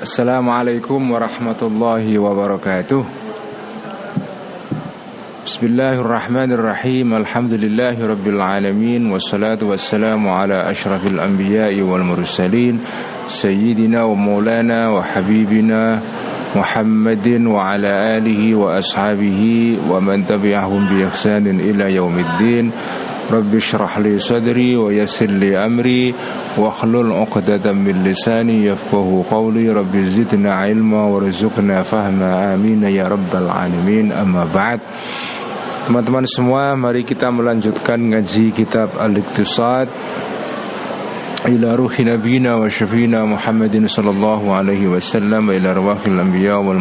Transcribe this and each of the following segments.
Assalamualaikum warahmatullahi wabarakatuh Bismillahirrahmanirrahim Alhamdulillahi rabbil alamin Wassalatu wassalamu ala ashrafil anbiya'i wal mursalin Sayyidina wa maulana wa habibina Muhammadin wa ala alihi wa ashabihi Wa man tabi'ahum bi ihsanin ila yaumiddin رب اشرح لي صدري ويسر لي أمري واخلل عقدة من لساني يفقه قولي رب زدنا علما ورزقنا فهما آمين يا رب العالمين أما بعد Teman-teman semua, mari kita melanjutkan ngaji kitab Al-Iqtisad ila ruhi nabiyina wa syafina Muhammadin sallallahu alaihi wasallam ila arwahil anbiya wal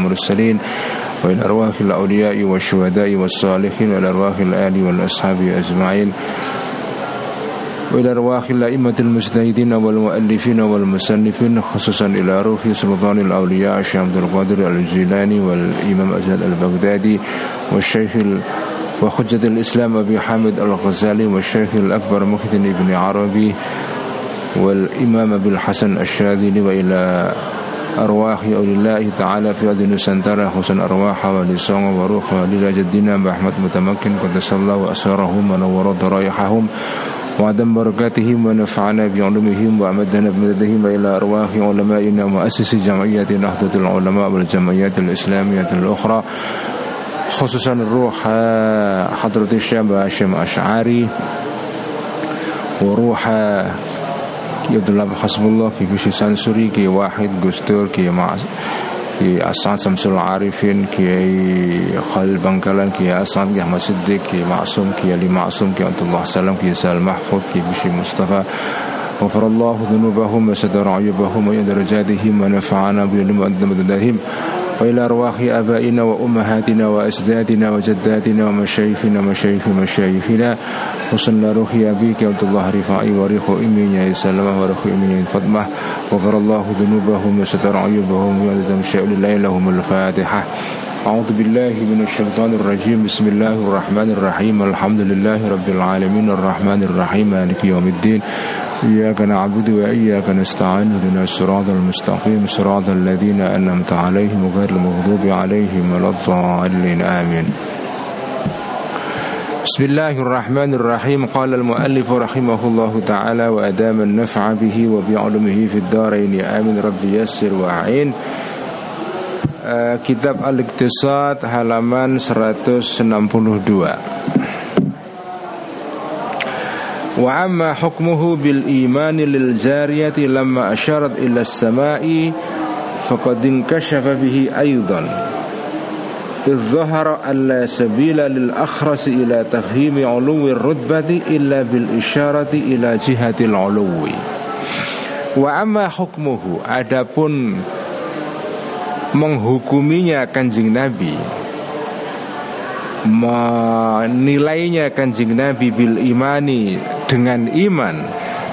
mursalin وإلى أرواح الأولياء والشهداء والصالحين وإلى أرواح الآل والأصحاب أجمعين. وإلى أرواح الأئمة المجتهدين والمؤلفين والمصنفين خصوصا إلى روح سلطان الأولياء الشيخ عبد القادر الجيلاني والإمام أجل البغدادي والشيخ وحجة الإسلام أبي حامد الغزالي والشيخ الأكبر محدن بن عربي والإمام أبي الحسن الشاذلي وإلى أرواح أولي الله تعالى في أرض نسنترى حسن أرواح ولسان وروح وليلى جدنا بأحمد متمكن قدس الله وأسرارهم ونور ضرائحهم وعدم بركاتهم ونفعنا بعلومهم وأمدنا بمددهم إلى أرواح علمائنا مؤسس جمعية نهضة العلماء والجمعيات الإسلامية الأخرى خصوصا الروح حضرة الشيخ هاشم أشعري وروح Ki Abdullah Hasbullah Ki Bisi Sansuri Ki Wahid Gustur Ki Mas Ki Asan Samsul Arifin Ki Khalil Bangkalan Ki Asan Ki Ahmad Siddiq Ki Ma'sum Ki Ali Ma'sum Ki Abdullah Salam Ki Sal Mahfud Ki Bisi Mustafa غفر الله ذنوبهم وستر عيوبهم وإن درجاتهم ونفعنا بعلم مددهم وإلى أرواح آبائنا وأمهاتنا وأجدادنا وجداتنا ومشايخنا ومشايخ مشايخنا. وصلنا روحي أبيك عبد الله رفاعي وريخ إمين يا سلمة وريخ إمين فضمة وغفر الله ذنوبهم وستر عيوبهم شاء لله لهم الفاتحة. أعوذ بالله من الشيطان الرجيم. بسم الله الرحمن الرحيم. الحمد لله رب العالمين. الرحمن الرحيم. مالك يوم الدين. إياك نعبد وإياك نستعين اهدنا الصراط المستقيم صراط الذين أنعمت عليهم غير المغضوب عليهم ولا الضالين آمين. بسم الله الرحمن الرحيم. قال المؤلف رحمه الله تعالى وأدام النفع به وبعلمه في الدارين. آمين. رب يسر وأعين. Kitab Al-Iqtisad halaman 162 وأما حكمه بالإيمان للجارية لما أشارت إلى السماء فقد انكشف به أيضا إذ ظهر أن لا سبيل للأخرس إلى تفهيم علو الرتبة إلا بالإشارة إلى جهة العلو وأما حكمه adapun menghukuminya kanjeng Nabi menilainya kanjeng Nabi bil imani dengan iman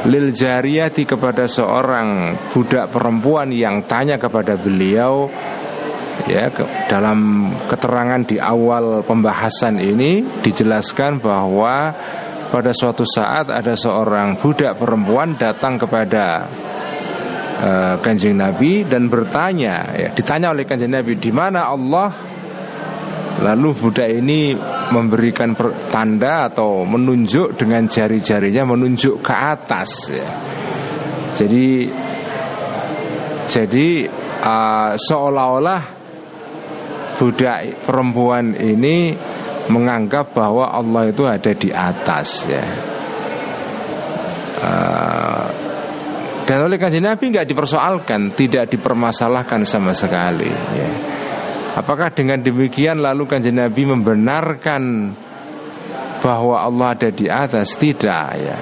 lil jariyati kepada seorang budak perempuan yang tanya kepada beliau ya ke, dalam keterangan di awal pembahasan ini dijelaskan bahwa pada suatu saat ada seorang budak perempuan datang kepada uh, kanjeng Nabi dan bertanya ya ditanya oleh kanjeng Nabi di mana Allah Lalu budak ini memberikan tanda atau menunjuk dengan jari-jarinya menunjuk ke atas ya. Jadi jadi uh, seolah-olah budak perempuan ini menganggap bahwa Allah itu ada di atas ya. Uh, dan oleh kajian Nabi nggak dipersoalkan, tidak dipermasalahkan sama sekali. Ya. Apakah dengan demikian lalu kanjeng Nabi membenarkan bahwa Allah ada di atas? Tidak ya.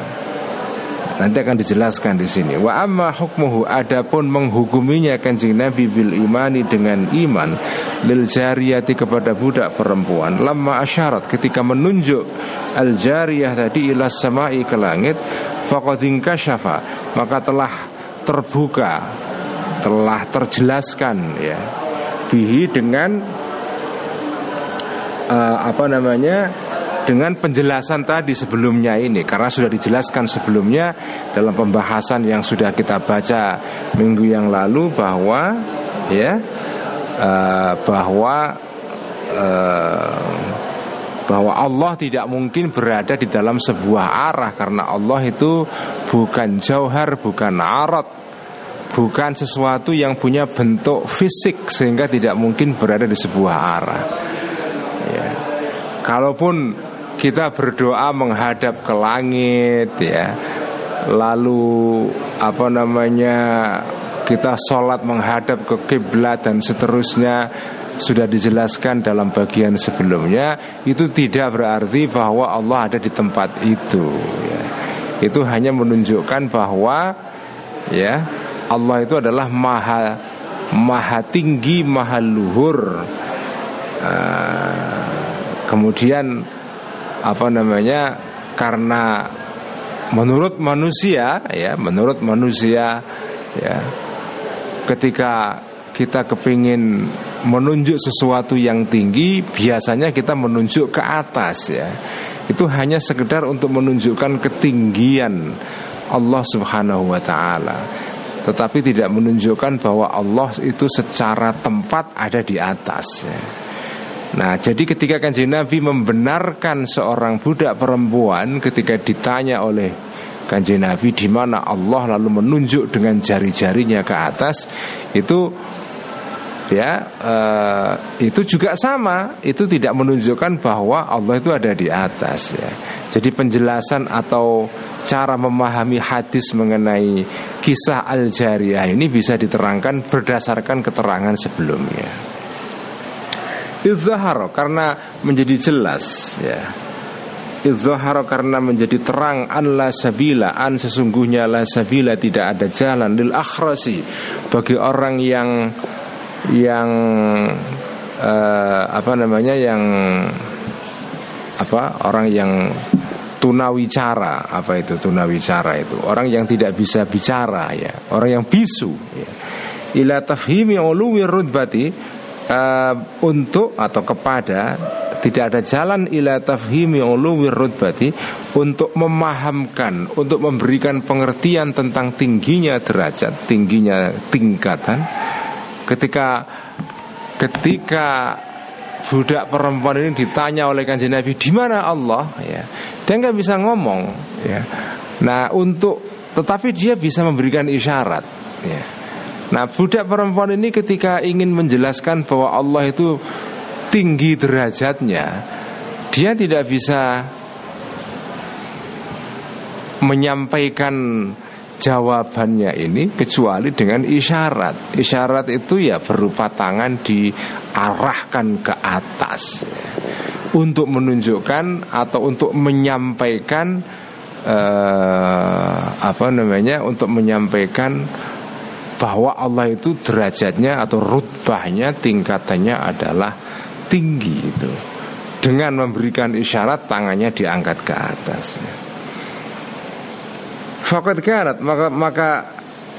Nanti akan dijelaskan di sini. Wa amma hukmuhu adapun menghukuminya kanjeng Nabi bil imani dengan iman lil jariyati kepada budak perempuan lama asyarat ketika menunjuk al jariyah tadi ila samai ke langit faqad syafa maka telah terbuka telah terjelaskan ya bihi dengan uh, apa namanya dengan penjelasan tadi sebelumnya ini. Karena sudah dijelaskan sebelumnya dalam pembahasan yang sudah kita baca minggu yang lalu bahwa ya uh, bahwa uh, bahwa Allah tidak mungkin berada di dalam sebuah arah. Karena Allah itu bukan jauhar, bukan arat, bukan sesuatu yang punya bentuk fisik sehingga tidak mungkin berada di sebuah arah. Ya. Kalaupun kita berdoa menghadap ke langit, ya, lalu apa namanya kita sholat menghadap ke kiblat dan seterusnya sudah dijelaskan dalam bagian sebelumnya itu tidak berarti bahwa Allah ada di tempat itu ya. itu hanya menunjukkan bahwa ya Allah itu adalah maha maha tinggi maha luhur. Uh, kemudian apa namanya karena menurut manusia ya menurut manusia ya ketika kita kepingin menunjuk sesuatu yang tinggi biasanya kita menunjuk ke atas ya. Itu hanya sekedar untuk menunjukkan ketinggian Allah Subhanahu wa taala tetapi tidak menunjukkan bahwa Allah itu secara tempat ada di atas ya. Nah, jadi ketika kanjeng Nabi membenarkan seorang budak perempuan ketika ditanya oleh kanjeng Nabi di mana Allah lalu menunjuk dengan jari-jarinya ke atas, itu ya uh, itu juga sama. Itu tidak menunjukkan bahwa Allah itu ada di atas ya. Jadi penjelasan atau cara memahami hadis mengenai kisah al jariyah ini bisa diterangkan berdasarkan keterangan sebelumnya. Izhar karena menjadi jelas ya. Izhar karena menjadi terang an la sabila an sesungguhnya la sabila tidak ada jalan. Lil akhrasi bagi orang yang yang uh, apa namanya yang apa orang yang tunawicara apa itu tunawicara itu orang yang tidak bisa bicara ya orang yang bisu ya. ila tafhimi uluwi rutbati uh, untuk atau kepada tidak ada jalan ila tafhimi uluwi rutbati untuk memahamkan untuk memberikan pengertian tentang tingginya derajat tingginya tingkatan ketika ketika budak perempuan ini ditanya oleh kanjeng Nabi di mana Allah? Ya. Dia nggak bisa ngomong ya. Nah untuk tetapi dia bisa memberikan isyarat ya. Nah budak perempuan ini ketika ingin menjelaskan bahwa Allah itu tinggi derajatnya dia tidak bisa menyampaikan jawabannya ini kecuali dengan isyarat. Isyarat itu ya berupa tangan diarahkan ke atas untuk menunjukkan atau untuk menyampaikan eh, apa namanya untuk menyampaikan bahwa Allah itu derajatnya atau rutbahnya tingkatannya adalah tinggi itu dengan memberikan isyarat tangannya diangkat ke atas. Fakat karat maka maka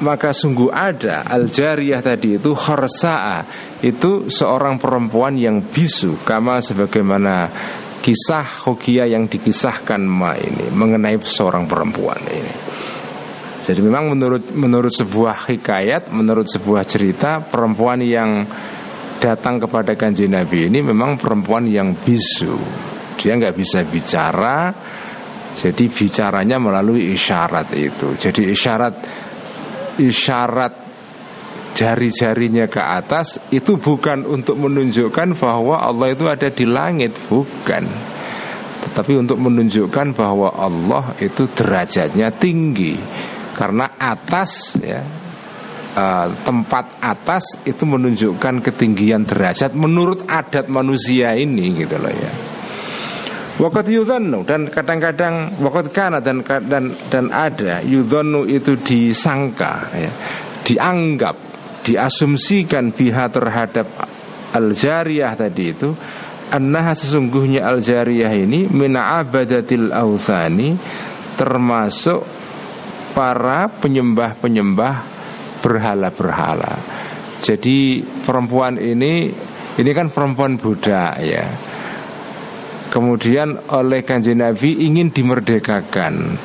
maka sungguh ada al jariyah tadi itu khorsa'a itu seorang perempuan yang bisu kama sebagaimana kisah hokia yang dikisahkan ma ini mengenai seorang perempuan ini. Jadi memang menurut menurut sebuah hikayat, menurut sebuah cerita perempuan yang datang kepada kanjeng Nabi ini memang perempuan yang bisu. Dia nggak bisa bicara, jadi bicaranya melalui isyarat itu. Jadi isyarat isyarat jari-jarinya ke atas itu bukan untuk menunjukkan bahwa Allah itu ada di langit, bukan. Tetapi untuk menunjukkan bahwa Allah itu derajatnya tinggi. Karena atas ya uh, tempat atas itu menunjukkan ketinggian derajat menurut adat manusia ini gitu loh ya. Wakat yudhanu dan kadang-kadang wakat kana dan dan dan ada. Yudhanu itu disangka ya, dianggap diasumsikan biha terhadap al jariyah tadi itu annaha sesungguhnya al jariyah ini mina abadatil authani termasuk para penyembah-penyembah berhala-berhala. Jadi perempuan ini ini kan perempuan Buddha ya Kemudian oleh kanjeng Nabi ingin dimerdekakan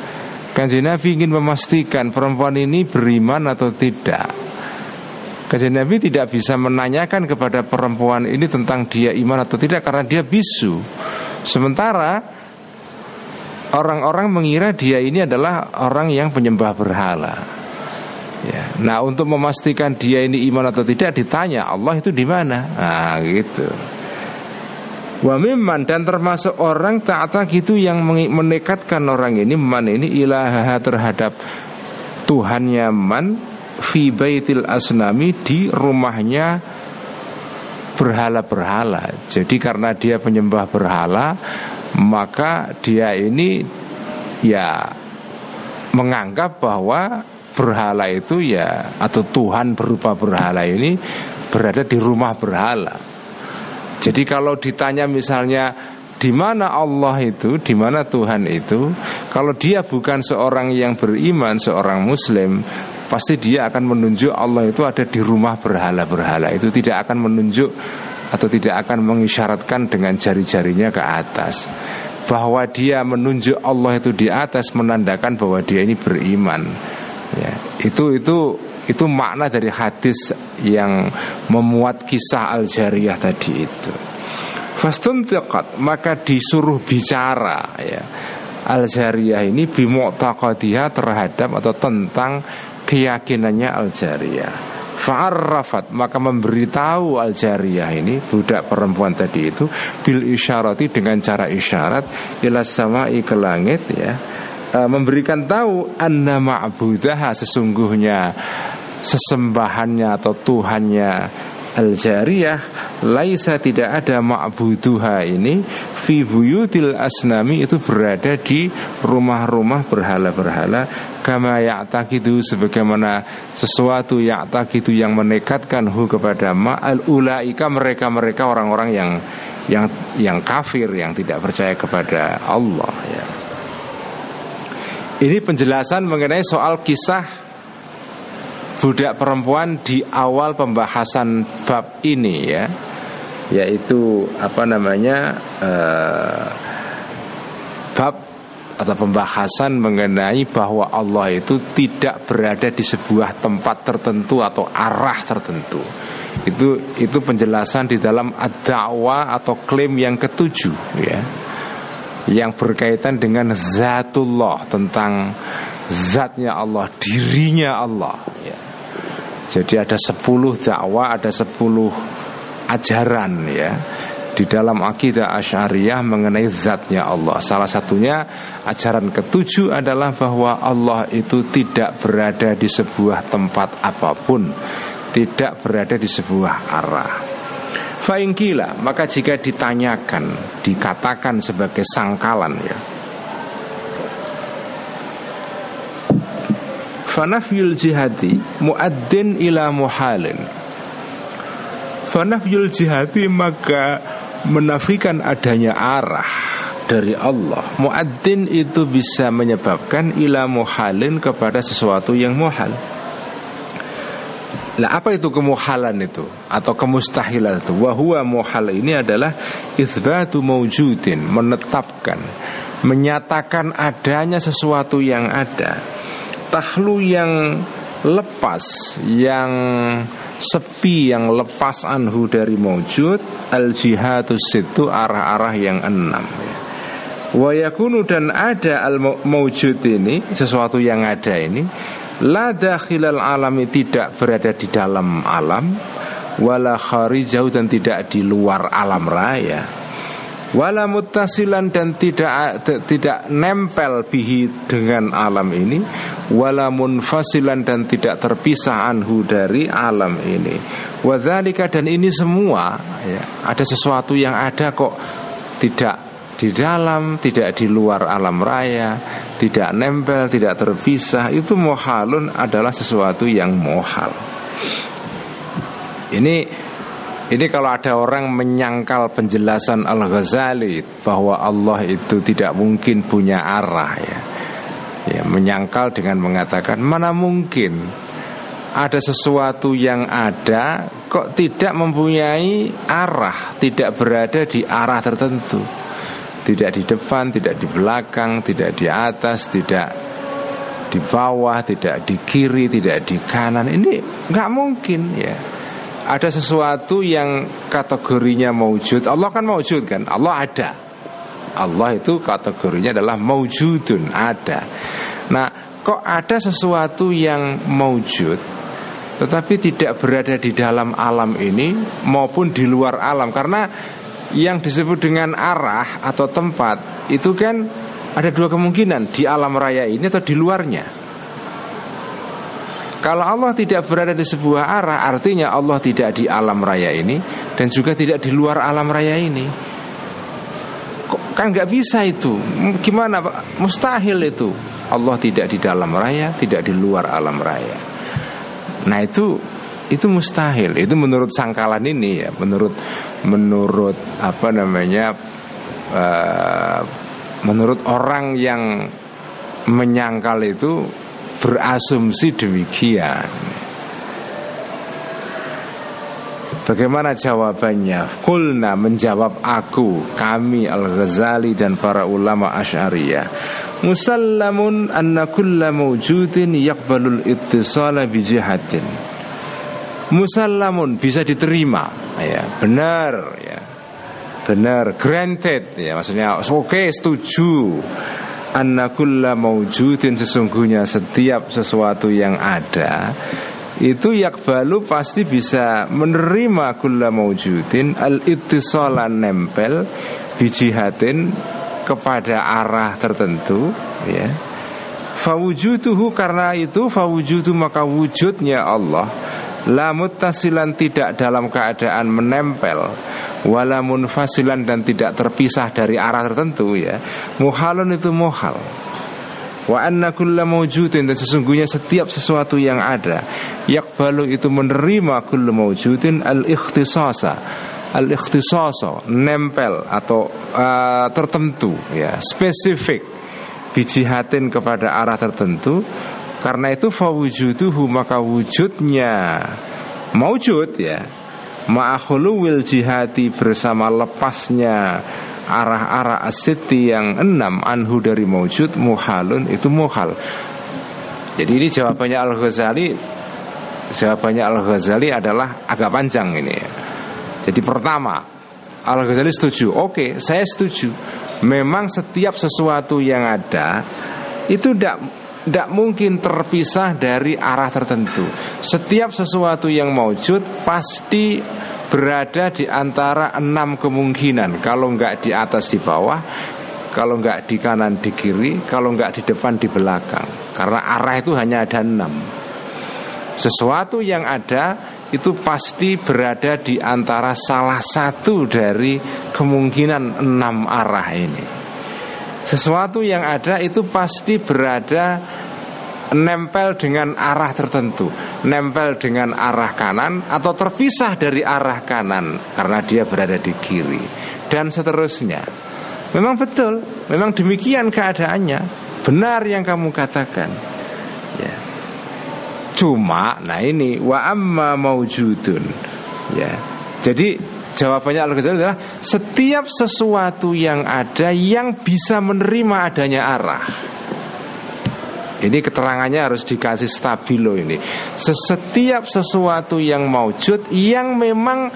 Kanjeng Nabi ingin memastikan perempuan ini beriman atau tidak Kajian Nabi tidak bisa menanyakan kepada perempuan ini tentang dia iman atau tidak karena dia bisu. Sementara orang-orang mengira dia ini adalah orang yang penyembah berhala. Ya. Nah, untuk memastikan dia ini iman atau tidak ditanya Allah itu di mana? Nah, gitu. Wa mimman dan termasuk orang ta'ata gitu yang menekatkan orang ini man ini ilaha terhadap Tuhannya man fi baitil asnami di rumahnya berhala-berhala. Jadi karena dia penyembah berhala, maka dia ini ya menganggap bahwa berhala itu ya atau Tuhan berupa berhala ini berada di rumah berhala. Jadi kalau ditanya misalnya di mana Allah itu, di mana Tuhan itu, kalau dia bukan seorang yang beriman, seorang muslim, pasti dia akan menunjuk Allah itu ada di rumah berhala-berhala. Itu tidak akan menunjuk atau tidak akan mengisyaratkan dengan jari-jarinya ke atas. Bahwa dia menunjuk Allah itu di atas menandakan bahwa dia ini beriman. Ya, itu itu itu makna dari hadis yang memuat kisah Al-Jariyah tadi itu. Fastun tekat maka disuruh bicara ya. Al-Jariyah ini bimu'taqadiyah terhadap atau tentang keyakinannya Al-Jariyah. Fa'arrafat maka memberitahu Al-Jariyah ini budak perempuan tadi itu bil isyarati dengan cara isyarat ila sama'i ke langit ya uh, memberikan tahu anna ma'budaha sesungguhnya sesembahannya atau Tuhannya Al-Jariyah Laisa tidak ada ma'buduha ini Fi buyutil asnami itu berada di rumah-rumah berhala-berhala Kama ya'takidu sebagaimana sesuatu ya'takidu yang menekatkan hu kepada ma'al ulaika mereka-mereka orang-orang yang yang yang kafir yang tidak percaya kepada Allah ya. Ini penjelasan mengenai soal kisah budak perempuan di awal pembahasan bab ini ya yaitu apa namanya uh, bab atau pembahasan mengenai bahwa Allah itu tidak berada di sebuah tempat tertentu atau arah tertentu. Itu itu penjelasan di dalam ad-da'wah atau klaim yang ketujuh ya. Yang berkaitan dengan zatullah tentang zatnya Allah, dirinya Allah ya. Jadi ada sepuluh dakwah, ada sepuluh ajaran ya di dalam akidah Asy'ariyah mengenai zatnya Allah. Salah satunya ajaran ketujuh adalah bahwa Allah itu tidak berada di sebuah tempat apa pun, tidak berada di sebuah arah. Faingkila, maka jika ditanyakan, dikatakan sebagai sangkalan ya, Fanafyul jihadi muaddin ila muhalin. Fanafyul jihadi maka menafikan adanya arah dari Allah. Muaddin itu bisa menyebabkan ila muhalin kepada sesuatu yang muhal. Nah apa itu kemuhalan itu? Atau kemustahilan itu? Wahua muhal ini adalah Ithbatu mawjudin Menetapkan Menyatakan adanya sesuatu yang ada tahlu yang lepas yang sepi yang lepas anhu dari maujud al jihadus itu arah-arah yang enam ya. Wayakunu dan ada al ini sesuatu yang ada ini la dakhilal alami tidak berada di dalam alam wala kharijau dan tidak di luar alam raya wala muttasilan dan tidak tidak nempel bihi dengan alam ini. Wala munfasilan dan tidak terpisah anhu dari alam ini. Wadzalika dan ini semua ya, ada sesuatu yang ada kok tidak di dalam tidak di luar alam raya tidak nempel tidak terpisah. Itu mohalun adalah sesuatu yang mohal. Ini ini kalau ada orang menyangkal penjelasan Al-Ghazali bahwa Allah itu tidak mungkin punya arah ya. Ya, menyangkal dengan mengatakan mana mungkin ada sesuatu yang ada kok tidak mempunyai arah, tidak berada di arah tertentu. Tidak di depan, tidak di belakang, tidak di atas, tidak di bawah, tidak di kiri, tidak di kanan. Ini nggak mungkin ya. Ada sesuatu yang kategorinya maujud. Allah kan maujud kan? Allah ada. Allah itu kategorinya adalah maujudun, ada. Nah, kok ada sesuatu yang maujud tetapi tidak berada di dalam alam ini maupun di luar alam karena yang disebut dengan arah atau tempat itu kan ada dua kemungkinan di alam raya ini atau di luarnya. Kalau Allah tidak berada di sebuah arah, artinya Allah tidak di alam raya ini dan juga tidak di luar alam raya ini. Kan nggak bisa itu? Gimana Pak? Mustahil itu. Allah tidak di dalam raya, tidak di luar alam raya. Nah itu itu mustahil. Itu menurut sangkalan ini ya, menurut menurut apa namanya uh, menurut orang yang menyangkal itu berasumsi demikian. Bagaimana jawabannya? Kulna menjawab aku, kami Al-Ghazali dan para ulama Asy'ariyah. Musallamun anna kulla mawjudin yaqbalul ittisala bijihatin. Musallamun bisa diterima, ya, benar ya benar granted ya maksudnya oke okay, setuju anna kulla maujudin sesungguhnya setiap sesuatu yang ada itu yakbalu pasti bisa menerima kulla maujudin al ittisalan nempel bijihatin kepada arah tertentu ya. Fawujuduhu karena itu fawujudu maka wujudnya Allah la muttasilan tidak dalam keadaan menempel wala munfasilan dan tidak terpisah dari arah tertentu ya. Muhalun itu muhal. Wa anna kulla mawjudin dan sesungguhnya setiap sesuatu yang ada yakbalu itu menerima kulla mawjudin al ikhtisasa al ikhtisasa nempel atau uh, tertentu ya. Spesifik. Bijihatin kepada arah tertentu. Karena itu fawujuduhu maka wujudnya maujud ya Ma'akhuluwil jihati bersama lepasnya arah-arah asiti yang enam anhu dari maujud muhalun itu muhal. Jadi ini jawabannya Al Ghazali jawabannya Al Ghazali adalah agak panjang ini. Ya. Jadi pertama Al Ghazali setuju. Oke, saya setuju. Memang setiap sesuatu yang ada itu tidak tidak mungkin terpisah dari arah tertentu. Setiap sesuatu yang maujud pasti berada di antara enam kemungkinan. Kalau nggak di atas di bawah, kalau nggak di kanan di kiri, kalau nggak di depan di belakang. Karena arah itu hanya ada enam. Sesuatu yang ada itu pasti berada di antara salah satu dari kemungkinan enam arah ini. Sesuatu yang ada itu pasti berada nempel dengan arah tertentu, nempel dengan arah kanan atau terpisah dari arah kanan karena dia berada di kiri dan seterusnya. Memang betul, memang demikian keadaannya. Benar yang kamu katakan. Ya. Cuma nah ini wa amma maujudun. Ya. Jadi Jawabannya Al-Ghazali adalah setiap sesuatu yang ada yang bisa menerima adanya arah. Ini keterangannya harus dikasih stabilo ini. Setiap sesuatu yang maujud yang memang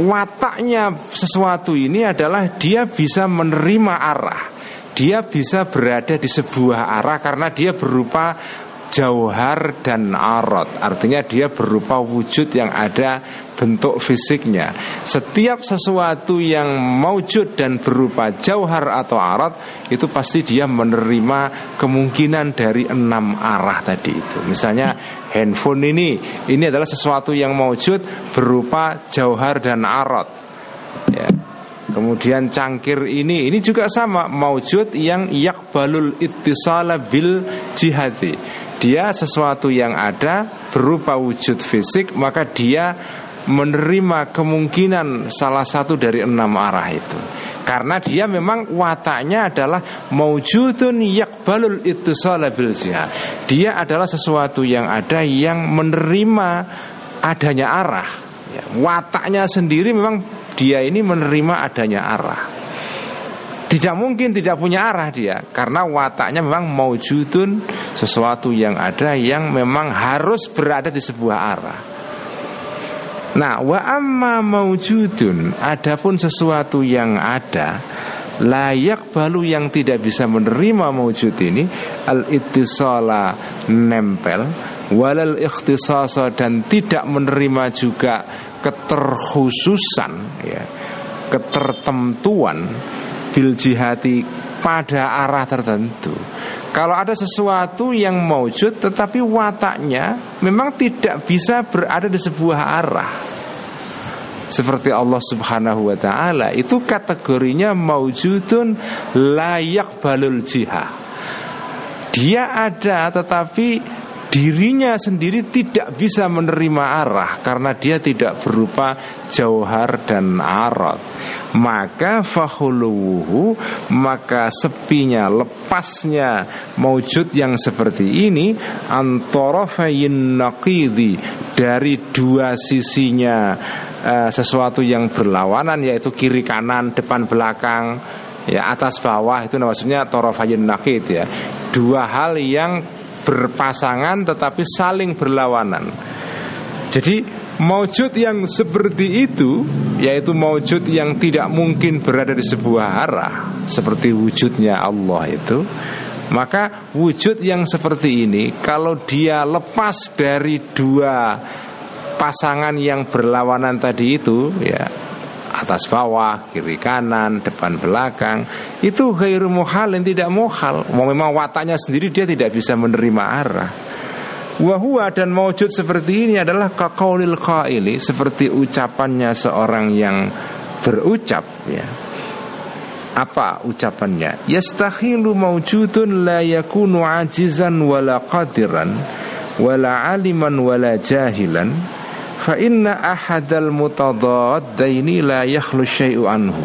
wataknya sesuatu ini adalah dia bisa menerima arah. Dia bisa berada di sebuah arah karena dia berupa jauhar dan arot. Artinya dia berupa wujud yang ada bentuk fisiknya. Setiap sesuatu yang maujud dan berupa jauhar atau arot Itu pasti dia menerima kemungkinan dari enam arah tadi itu. Misalnya handphone ini Ini adalah sesuatu yang maujud berupa jauhar dan arot. Ya. Kemudian cangkir ini ini juga sama maujud yang yakbalul ittisala bil jihadi dia sesuatu yang ada berupa wujud fisik maka dia menerima kemungkinan salah satu dari enam arah itu. Karena dia memang wataknya adalah maujudun yakbalul ittisala bil dia adalah sesuatu yang ada yang menerima adanya arah. Ya, wataknya sendiri memang dia ini menerima adanya arah Tidak mungkin tidak punya arah dia. Karena wataknya memang maujudun Sesuatu yang ada yang memang harus berada di sebuah arah. Nah wa amma maujudun Adapun sesuatu yang ada Layak balu yang tidak bisa menerima maujud ini Al ittisala nempel Walal ikhtisasa dan tidak menerima juga keterkhususan ya, Ketertentuan bil jihati pada arah tertentu. Kalau ada sesuatu yang maujud tetapi wataknya memang tidak bisa berada di sebuah arah. Seperti Allah Subhanahu wa taala itu kategorinya maujudun layak balul jihah. Dia ada tetapi dirinya sendiri tidak bisa menerima arah karena dia tidak berupa jauhar dan arad maka fahuluhu maka sepinya lepasnya maujud yang seperti ini antorofayin naqidi dari dua sisinya uh, sesuatu yang berlawanan yaitu kiri kanan depan belakang ya atas bawah itu maksudnya torofayin naqid ya. Dua hal yang berpasangan tetapi saling berlawanan. Jadi maujud yang seperti itu yaitu maujud yang tidak mungkin berada di sebuah arah seperti wujudnya Allah itu maka wujud yang seperti ini kalau dia lepas dari dua pasangan yang berlawanan tadi itu ya atas bawah, kiri kanan, depan belakang itu ghairu yang tidak muhal. Memang wataknya sendiri dia tidak bisa menerima arah. Wahua dan maujud seperti ini adalah kakaulil qaili seperti ucapannya seorang yang berucap ya. Apa ucapannya? Yastahilu maujudun la yakunu ajizan wala qadiran wala aliman wala jahilan Fa inna ahadal mutadaddaini la yakhlu syai'u anhu.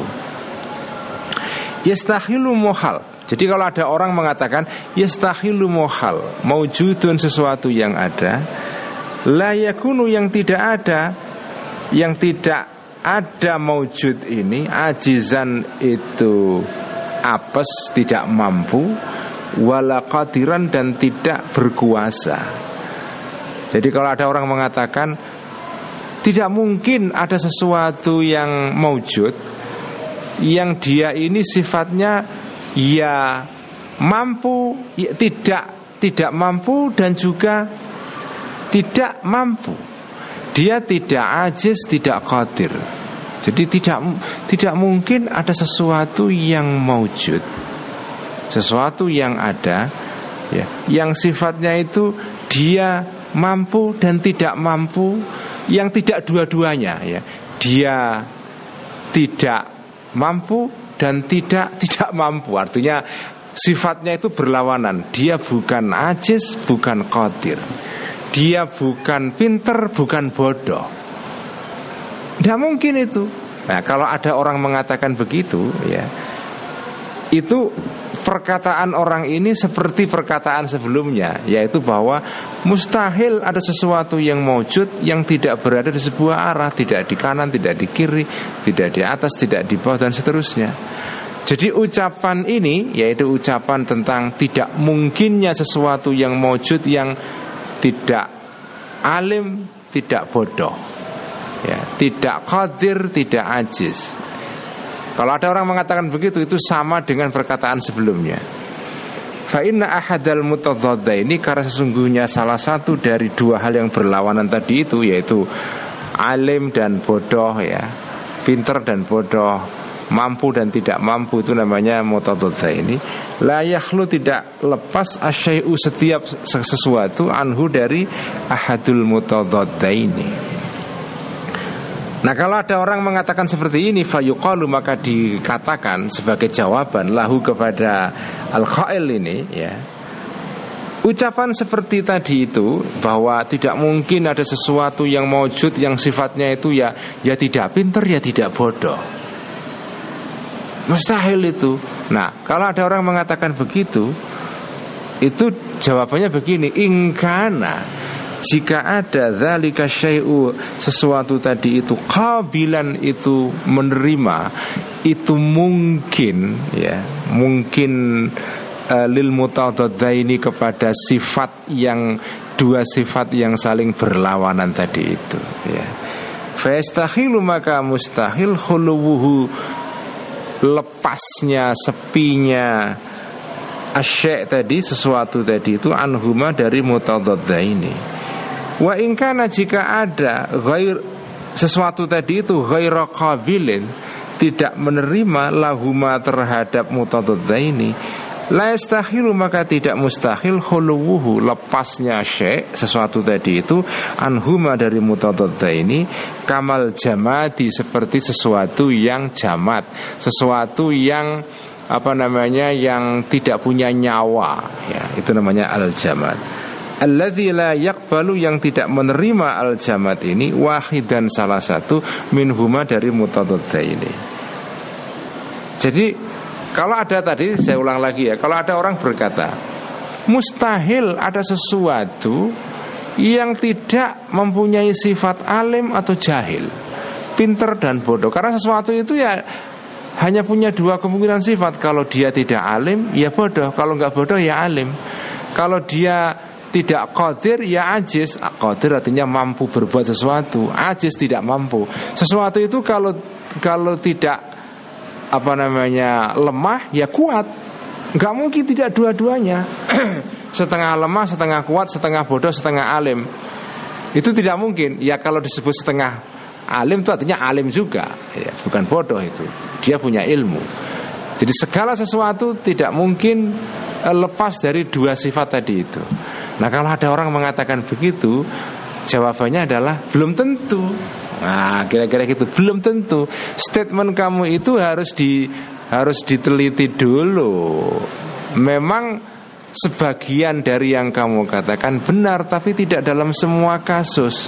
Yastahilu muhal. Jadi kalau ada orang mengatakan yastahilu muhal, maujudun sesuatu yang ada, la yakunu yang tidak ada, yang tidak ada maujud ini ajizan itu apes tidak mampu wala qadiran dan tidak berkuasa. Jadi kalau ada orang mengatakan tidak mungkin ada sesuatu yang maujud yang dia ini sifatnya ya mampu, ya, tidak tidak mampu dan juga tidak mampu. Dia tidak ajis, tidak qadir. Jadi tidak tidak mungkin ada sesuatu yang maujud. Sesuatu yang ada ya, yang sifatnya itu dia mampu dan tidak mampu yang tidak dua-duanya ya. Dia tidak mampu dan tidak tidak mampu. Artinya sifatnya itu berlawanan. Dia bukan ajis bukan qadir. Dia bukan pinter bukan bodoh. Tidak mungkin itu. Nah kalau ada orang mengatakan begitu ya itu perkataan orang ini seperti perkataan sebelumnya yaitu bahwa mustahil ada sesuatu yang mewujud yang tidak berada di sebuah arah tidak di kanan tidak di kiri tidak di atas tidak di bawah dan seterusnya. Jadi ucapan ini yaitu ucapan tentang tidak mungkinnya sesuatu yang mewujud yang tidak alim tidak bodoh. Ya tidak qadir tidak ajis kalau ada orang mengatakan begitu itu sama dengan perkataan sebelumnya. Fa inna ahadal ini karena sesungguhnya salah satu dari dua hal yang berlawanan tadi itu yaitu alim dan bodoh ya, pinter dan bodoh, mampu dan tidak mampu itu namanya mutadadda ini. La yakhlu tidak lepas asyai'u setiap sesuatu anhu dari ahadul mutadadda ini. Nah kalau ada orang mengatakan seperti ini fayuqalu maka dikatakan sebagai jawaban lahu kepada al-khail ini ya. Ucapan seperti tadi itu bahwa tidak mungkin ada sesuatu yang mewujud yang sifatnya itu ya ya tidak pinter ya tidak bodoh. Mustahil itu. Nah, kalau ada orang mengatakan begitu, itu jawabannya begini, ingkana jika ada zalika syai'u sesuatu tadi itu kabilan itu menerima itu mungkin ya mungkin uh, lil ini kepada sifat yang dua sifat yang saling berlawanan tadi itu ya Fastahilu maka mustahil khuluwuhu lepasnya sepinya asyik tadi sesuatu tadi itu anhuma dari mutadadda ini. Wa ingkana jika ada ghair sesuatu tadi itu ghaira qabilin tidak menerima lahuma terhadap mutadadda ini La yastahilu maka tidak mustahil khuluwuhu lepasnya syek sesuatu tadi itu anhuma dari mutadadda ini kamal jamadi seperti sesuatu yang jamat sesuatu yang apa namanya yang tidak punya nyawa. Ya itu namanya al jamat Alladzi la yakbalu yang tidak menerima al jamat ini wahidan salah satu minhuma dari mutadadda ini. Jadi kalau ada tadi saya ulang lagi ya, kalau ada orang berkata mustahil ada sesuatu yang tidak mempunyai sifat alim atau jahil, pinter dan bodoh. Karena sesuatu itu ya hanya punya dua kemungkinan sifat. Kalau dia tidak alim, ya bodoh. Kalau nggak bodoh, ya alim. Kalau dia tidak kodir ya ajis Kodir artinya mampu berbuat sesuatu. Ajis tidak mampu. Sesuatu itu kalau kalau tidak apa namanya lemah ya kuat. Nggak mungkin tidak dua-duanya. Setengah lemah setengah kuat setengah bodoh setengah alim. Itu tidak mungkin. Ya kalau disebut setengah alim itu artinya alim juga. Ya, bukan bodoh itu. Dia punya ilmu. Jadi segala sesuatu tidak mungkin eh, lepas dari dua sifat tadi itu nah kalau ada orang mengatakan begitu jawabannya adalah belum tentu Nah, kira-kira gitu belum tentu. Statement kamu itu harus di harus diteliti dulu. Memang sebagian dari yang kamu katakan benar tapi tidak dalam semua kasus.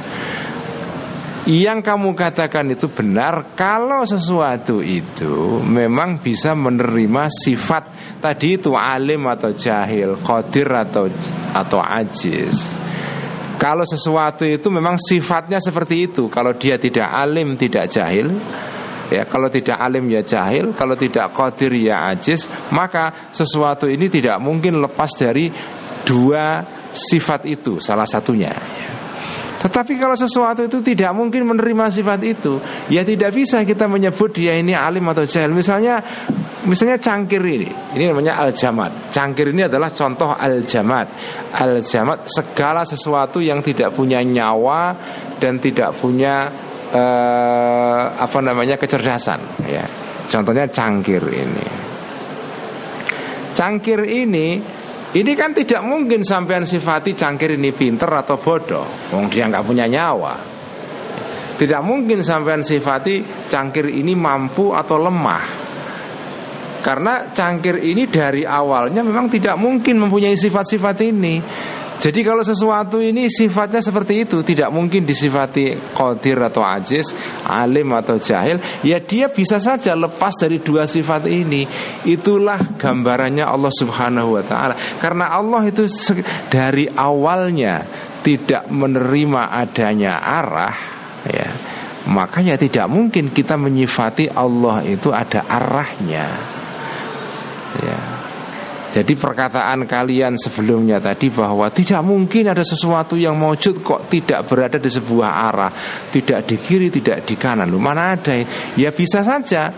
Yang kamu katakan itu benar kalau sesuatu itu memang bisa menerima sifat tadi itu alim atau jahil, qadir atau atau ajiz. Kalau sesuatu itu memang sifatnya seperti itu Kalau dia tidak alim tidak jahil Ya, kalau tidak alim ya jahil, kalau tidak qadir ya ajiz, maka sesuatu ini tidak mungkin lepas dari dua sifat itu, salah satunya. Tetapi kalau sesuatu itu tidak mungkin menerima sifat itu, ya tidak bisa kita menyebut dia ini alim atau jahil. Misalnya misalnya cangkir ini, ini namanya al-jamat. Cangkir ini adalah contoh al-jamat. Al-jamat segala sesuatu yang tidak punya nyawa dan tidak punya eh, apa namanya kecerdasan, ya. Contohnya cangkir ini. Cangkir ini ini kan tidak mungkin sampean sifati cangkir ini pinter atau bodoh. Wong dia nggak punya nyawa. Tidak mungkin sampean sifati cangkir ini mampu atau lemah. Karena cangkir ini dari awalnya memang tidak mungkin mempunyai sifat-sifat ini jadi kalau sesuatu ini sifatnya seperti itu Tidak mungkin disifati kodir atau ajiz Alim atau jahil Ya dia bisa saja lepas dari dua sifat ini. Itulah gambarannya Allah subhanahu wa ta'ala. Karena Allah itu dari awalnya Tidak menerima adanya arah ya Makanya tidak mungkin kita menyifati Allah itu ada arahnya Ya jadi perkataan kalian sebelumnya tadi bahwa tidak mungkin ada sesuatu yang mewujud kok tidak berada di sebuah arah, tidak di kiri, tidak di kanan. Lu mana ada? Ya bisa saja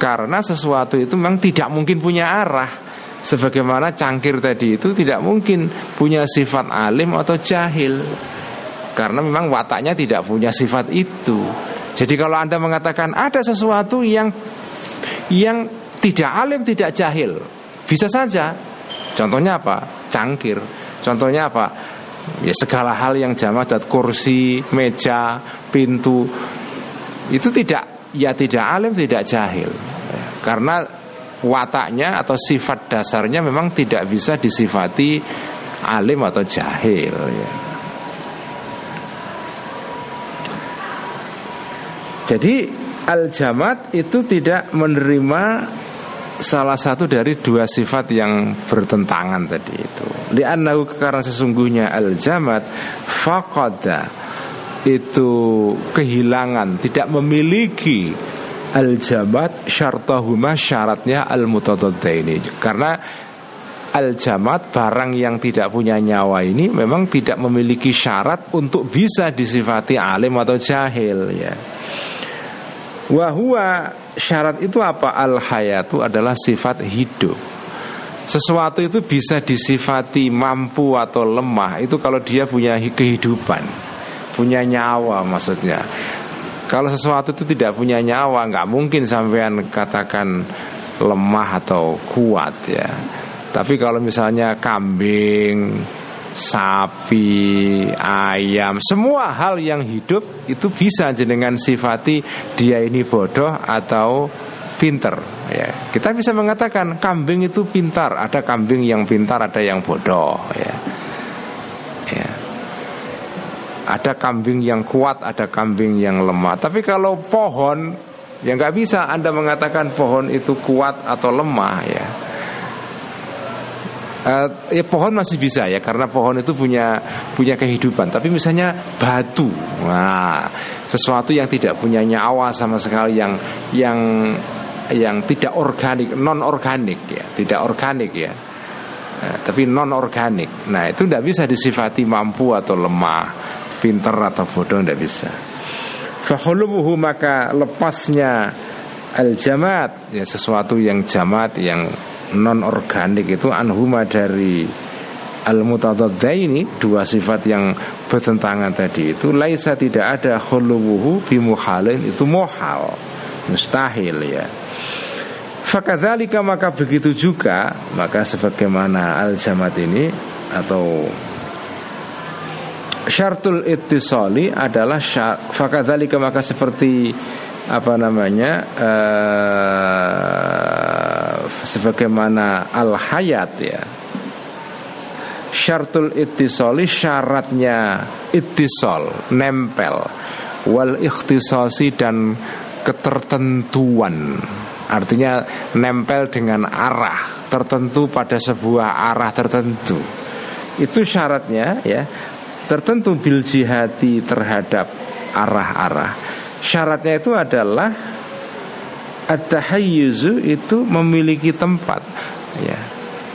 karena sesuatu itu memang tidak mungkin punya arah. Sebagaimana cangkir tadi itu tidak mungkin punya sifat alim atau jahil. Karena memang wataknya tidak punya sifat itu. Jadi kalau Anda mengatakan ada sesuatu yang yang tidak alim, tidak jahil, bisa saja. Contohnya apa? Cangkir. Contohnya apa? Ya segala hal yang jamak dan kursi, meja, pintu itu tidak ya tidak alim tidak jahil. Karena wataknya atau sifat dasarnya memang tidak bisa disifati alim atau jahil ya. Jadi al-jamat itu tidak menerima salah satu dari dua sifat yang bertentangan tadi itu. Li'annahu karena sesungguhnya al-jamat faqada itu kehilangan, tidak memiliki al jamat syartahuma syaratnya al ini karena al jamat barang yang tidak punya nyawa ini memang tidak memiliki syarat untuk bisa disifati alim atau jahil ya wahua syarat itu apa? Al hayatu adalah sifat hidup. Sesuatu itu bisa disifati mampu atau lemah. Itu kalau dia punya kehidupan punya nyawa maksudnya. Kalau sesuatu itu tidak punya nyawa nggak mungkin sampean katakan lemah atau kuat ya. Tapi kalau misalnya kambing, sapi, ayam, semua hal yang hidup itu bisa jenengan sifati dia ini bodoh atau pinter. Ya, kita bisa mengatakan kambing itu pintar. Ada kambing yang pintar, ada yang bodoh. Ya, ya. Ada kambing yang kuat, ada kambing yang lemah. Tapi kalau pohon, ya nggak bisa Anda mengatakan pohon itu kuat atau lemah ya uh, ya pohon masih bisa ya karena pohon itu punya punya kehidupan. Tapi misalnya batu nah sesuatu yang tidak punya nyawa sama sekali yang yang yang tidak organik non organik ya tidak organik ya. Nah, tapi non organik nah itu tidak bisa disifati mampu atau lemah pinter atau bodoh tidak bisa. Fahulubuhu maka lepasnya al jamat ya sesuatu yang jamat yang non organik itu anhuma dari al ini dua sifat yang bertentangan tadi itu laisa tidak ada khuluwuhu bimuhalin itu mohal mustahil ya. Fakadzalika maka begitu juga maka sebagaimana al jamat ini atau syartul ittisali adalah fakadzalika maka seperti apa namanya uh, sebagaimana al hayat ya. Syartul ittisali syaratnya ittisal nempel. Wal ikhtisasi dan ketertentuan. Artinya nempel dengan arah tertentu pada sebuah arah tertentu. Itu syaratnya ya. Tertentu bil jihati terhadap arah-arah. Syaratnya itu adalah At-tahayyuzu itu memiliki tempat. Ya.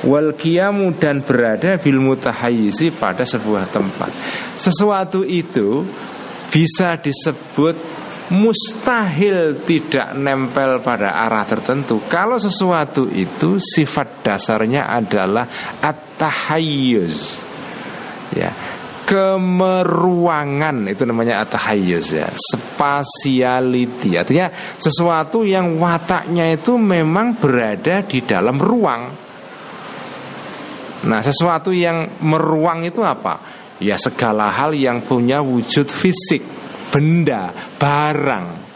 Wal kiamu dan berada bil mutahayyizi pada sebuah tempat. Sesuatu itu bisa disebut mustahil tidak nempel pada arah tertentu. Kalau sesuatu itu sifat dasarnya adalah at-tahayyuz. Ya kemeruangan itu namanya atahayyuz ya. Spasiality. Artinya sesuatu yang wataknya itu memang berada di dalam ruang. Nah sesuatu yang meruang itu apa? Ya segala hal yang punya wujud fisik benda barang.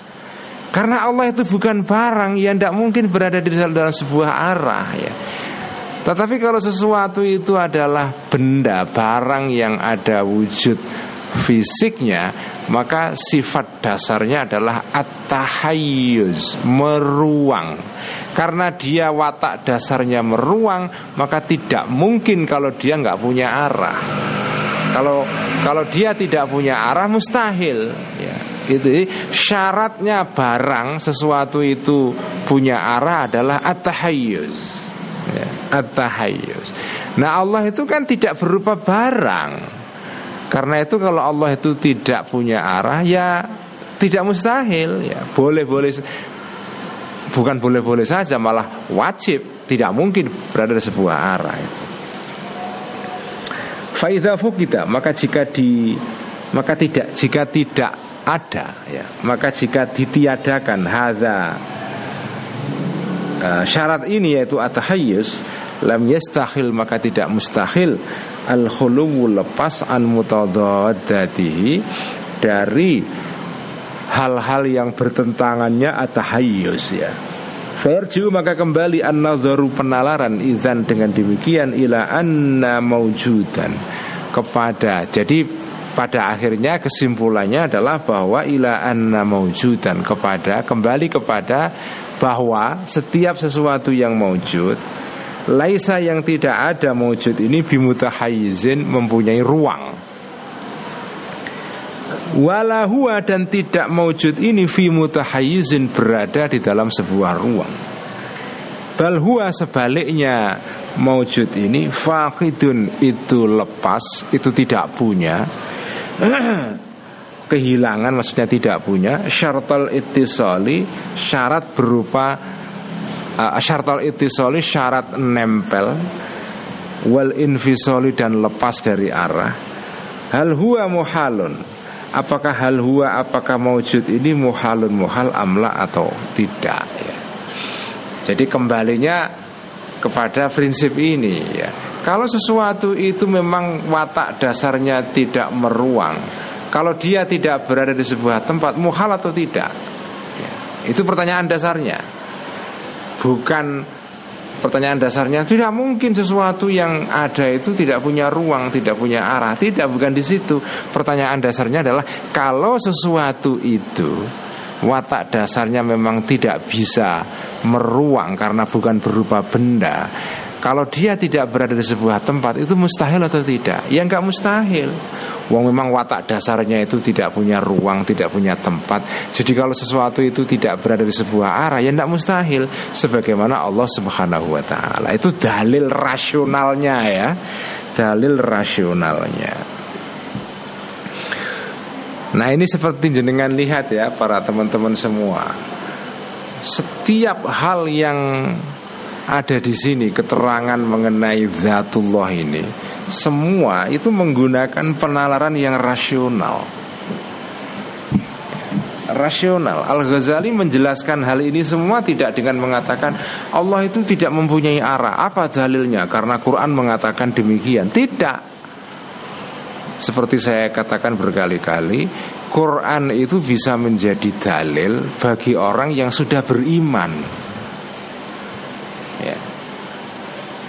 Karena Allah itu bukan barang yang tidak mungkin berada di dalam sebuah arah ya tetapi kalau sesuatu itu adalah benda, barang yang ada wujud fisiknya, maka sifat dasarnya adalah at-tahayyuz, meruang. Karena dia watak dasarnya meruang, maka tidak mungkin kalau dia nggak punya arah. Kalau kalau dia tidak punya arah mustahil, ya. Itu syaratnya barang sesuatu itu punya arah adalah at-tahayyuz ya, at-tahayyus. Nah Allah itu kan tidak berupa barang. Karena itu kalau Allah itu tidak punya arah ya tidak mustahil ya boleh-boleh bukan boleh-boleh saja malah wajib tidak mungkin berada di sebuah arah. Faidha kita maka jika di maka tidak jika tidak ada ya maka jika ditiadakan hadza uh, syarat ini yaitu atahayyus lam yastahil maka tidak mustahil. Al khuluwu lepas an mutadadatihi dari hal-hal yang bertentangannya atahayyus ya. Farju maka kembali an penalaran izan dengan demikian ila anna maujudan kepada jadi pada akhirnya kesimpulannya adalah bahwa ila anna maujudan kepada kembali kepada bahwa setiap sesuatu yang maujud Laisa yang tidak ada maujud ini bimutahayizin mempunyai ruang Walahua dan tidak maujud ini fi mutahayyizin berada di dalam sebuah ruang. Balhua sebaliknya maujud ini fakidun itu lepas, itu tidak punya. Kehilangan maksudnya tidak punya syaratul ittisali syarat berupa uh, syaratul ittisali syarat nempel wal infisoli dan lepas dari arah. Hal huwa muhalun apakah hal huwa apakah maujud ini muhalun muhal amla atau tidak ya. Jadi kembalinya kepada prinsip ini ya. Kalau sesuatu itu memang watak dasarnya tidak meruang, kalau dia tidak berada di sebuah tempat muhal atau tidak? Ya. Itu pertanyaan dasarnya. Bukan Pertanyaan dasarnya tidak mungkin sesuatu yang ada itu tidak punya ruang, tidak punya arah, tidak bukan di situ. Pertanyaan dasarnya adalah kalau sesuatu itu watak dasarnya memang tidak bisa meruang karena bukan berupa benda. Kalau dia tidak berada di sebuah tempat itu mustahil atau tidak? Ya nggak mustahil. Wong memang watak dasarnya itu tidak punya ruang, tidak punya tempat. Jadi kalau sesuatu itu tidak berada di sebuah arah, ya tidak mustahil. Sebagaimana Allah Subhanahu Wa Taala itu dalil rasionalnya ya, dalil rasionalnya. Nah ini seperti jenengan lihat ya para teman-teman semua. Setiap hal yang ada di sini keterangan mengenai zatullah ini semua itu menggunakan penalaran yang rasional. Rasional. Al Ghazali menjelaskan hal ini semua tidak dengan mengatakan Allah itu tidak mempunyai arah. Apa dalilnya? Karena Quran mengatakan demikian. Tidak. Seperti saya katakan berkali-kali, Quran itu bisa menjadi dalil bagi orang yang sudah beriman.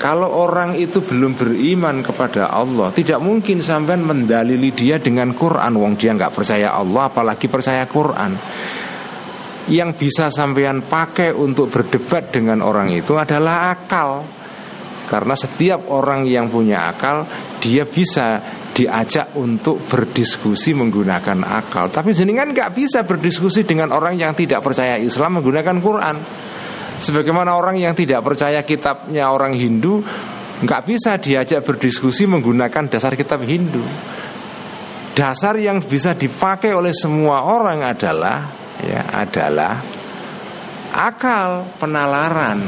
Kalau orang itu belum beriman kepada Allah Tidak mungkin sampai mendalili dia dengan Quran. Wong dia nggak percaya Allah apalagi percaya Quran. Yang bisa sampean pakai untuk berdebat dengan orang itu adalah akal. Karena setiap orang yang punya akal Dia bisa diajak untuk berdiskusi menggunakan akal. Tapi jenengan nggak bisa berdiskusi dengan orang yang tidak percaya Islam menggunakan Quran Sebagaimana orang yang tidak percaya kitabnya orang Hindu nggak bisa diajak berdiskusi menggunakan dasar kitab Hindu. Dasar yang bisa dipakai oleh semua orang adalah ya adalah akal penalaran.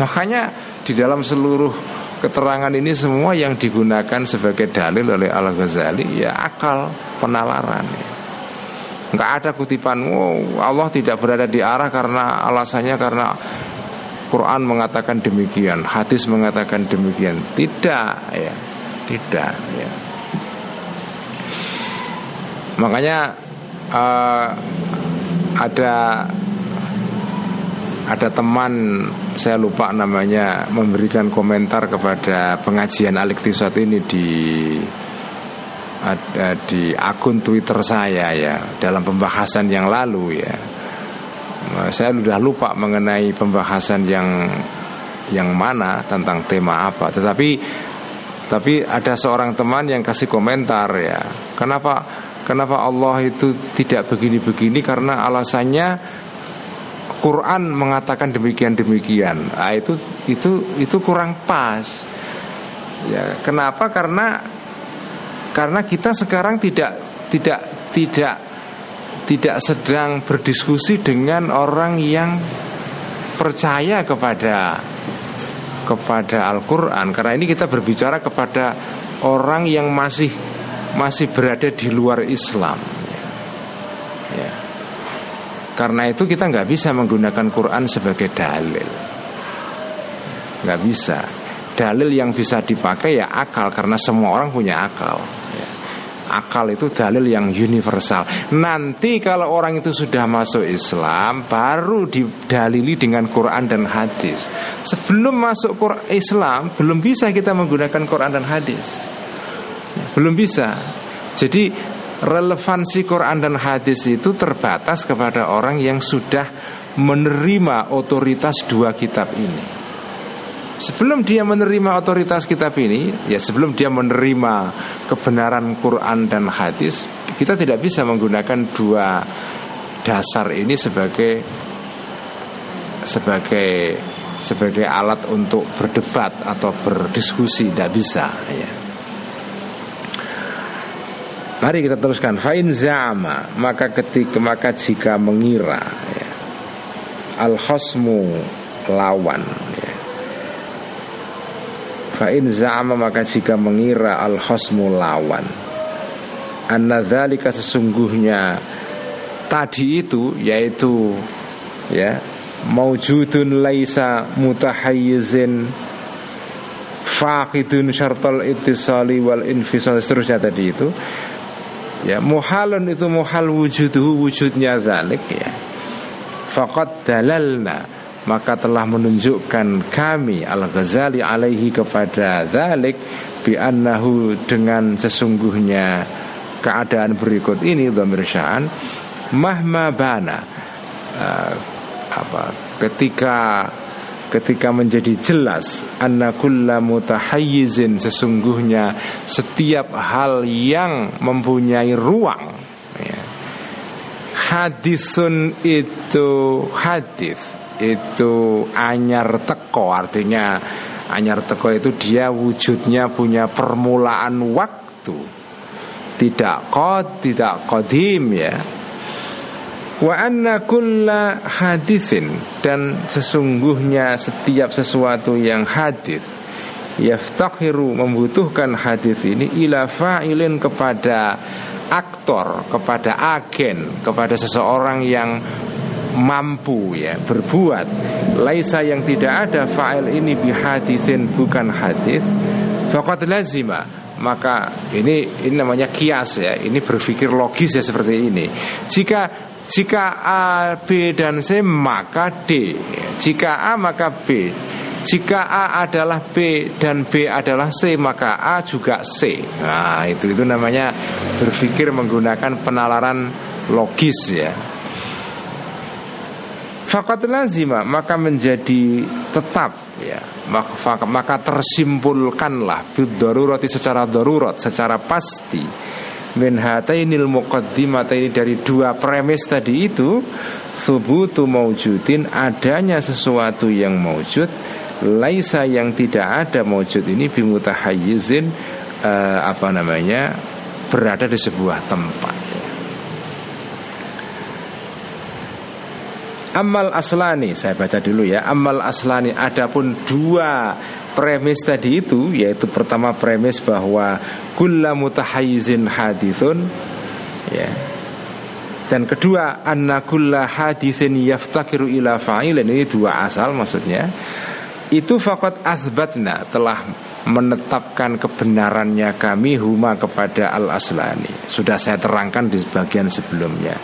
Makanya di dalam seluruh keterangan ini semua yang digunakan sebagai dalil oleh Al Ghazali ya akal penalaran. Ya. Nggak ada kutipan oh, Allah tidak berada di arah karena alasannya karena Quran mengatakan demikian, hadis mengatakan demikian. Tidak ya. Tidak ya. Makanya uh, ada ada teman saya lupa namanya memberikan komentar kepada pengajian Aliktisat ini di ada di akun Twitter saya ya dalam pembahasan yang lalu ya. Saya sudah lupa mengenai pembahasan yang yang mana tentang tema apa. Tetapi tapi ada seorang teman yang kasih komentar ya. Kenapa kenapa Allah itu tidak begini-begini karena alasannya Quran mengatakan demikian demikian. Nah, itu itu itu kurang pas. Ya, kenapa? Karena karena kita sekarang tidak tidak tidak tidak sedang berdiskusi dengan orang yang percaya kepada kepada Al-Qur'an. Karena ini kita berbicara kepada orang yang masih masih berada di luar Islam. Ya. Karena itu kita nggak bisa menggunakan Quran sebagai dalil, nggak bisa. Dalil yang bisa dipakai ya akal karena semua orang punya akal akal itu dalil yang universal. Nanti kalau orang itu sudah masuk Islam, baru didalili dengan Quran dan hadis. Sebelum masuk Islam, belum bisa kita menggunakan Quran dan hadis. Belum bisa. Jadi relevansi Quran dan hadis itu terbatas kepada orang yang sudah menerima otoritas dua kitab ini. Sebelum dia menerima otoritas kitab ini, ya sebelum dia menerima kebenaran Quran dan hadis, Kita tidak bisa menggunakan dua dasar ini sebagai sebagai sebagai alat untuk berdebat atau berdiskusi tidak bisa ya. Mari kita teruskan Fa'in za'ama Maka ketika maka jika mengira ya, Al khosmu lawan. Fa'in za'ama maka jika mengira Al khosmu lawan. Anna sesungguhnya Tadi itu yaitu Ya Maujudun laisa mutahayyizin Faqidun syartal ittisali wal infisal Seterusnya tadi itu. Ya muhalun itu muhal wujuduhu wujudnya zalik ya. Faqad dalalna maka telah menunjukkan kami Al-Ghazali alaihi kepada zalik bi annahu dengan sesungguhnya keadaan berikut ini dhamir sya'an mahma bana uh, apa ketika ketika menjadi jelas anna kulla mutahayyizin sesungguhnya setiap hal yang mempunyai ruang ya. hadisun itu hadis itu anyar teko artinya anyar teko itu dia wujudnya punya permulaan waktu. Tidak kod tidak kodim ya. Wa anna kulla hadithin Dan sesungguhnya setiap sesuatu yang hadith Yaftakhiru membutuhkan hadith ini Ila fa'ilin kepada aktor Kepada agen Kepada seseorang yang mampu ya berbuat. Laisa yang tidak ada fa'il ini bihadithin bukan hadith Fakat lazima. Maka ini ini namanya kias ya. Ini berpikir logis ya seperti ini. Jika jika A, B dan C maka D Jika A maka B. Jika A adalah B dan B adalah C maka A juga C. Nah itu itu namanya berpikir menggunakan penalaran logis ya Fakat lazima maka menjadi tetap ya. Maka, maka tersimpulkanlah bidorurati secara darurat secara pasti. Min hatainil ini dari dua premis tadi itu subutu maujudin adanya sesuatu yang maujud laisa yang tidak ada maujud ini bimutahayyizin uh, apa namanya berada di sebuah tempat Amal aslani saya baca dulu ya. Amal aslani adapun dua premis tadi itu yaitu pertama premis bahwa kulla mutahayyizin hadithun ya. Dan kedua anna kulla hadithin yaftakiru ila fa'ilin. Ini dua asal maksudnya. Itu fakat azbatna telah menetapkan kebenarannya kami huma kepada al aslani sudah saya terangkan di bagian sebelumnya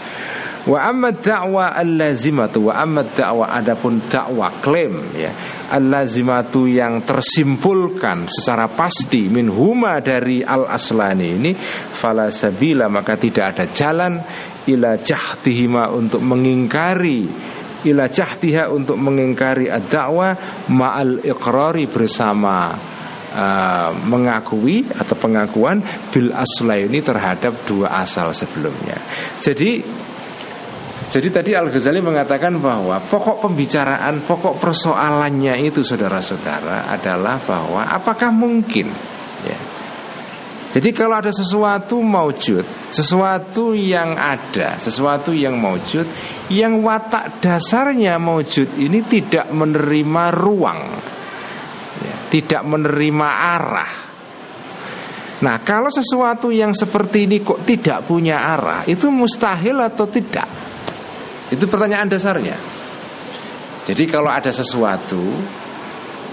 Wa amma da'wa al-lazimatu wa amma da'wa adapun dakwah klaim ya al-lazimatu yang tersimpulkan secara pasti min huma dari al-aslani ini fala sabila maka tidak ada jalan ila jahtihima untuk mengingkari ila jahtiha untuk mengingkari ad-da'wa ma'al iqrari bersama uh, mengakui atau pengakuan bil asla ini terhadap dua asal sebelumnya. Jadi jadi tadi Al Ghazali mengatakan bahwa pokok pembicaraan, pokok persoalannya itu saudara-saudara adalah bahwa apakah mungkin ya. Jadi kalau ada sesuatu maujud, sesuatu yang ada, sesuatu yang maujud, yang watak dasarnya maujud ini tidak menerima ruang, ya, tidak menerima arah. Nah, kalau sesuatu yang seperti ini kok tidak punya arah, itu mustahil atau tidak? Itu pertanyaan dasarnya. Jadi kalau ada sesuatu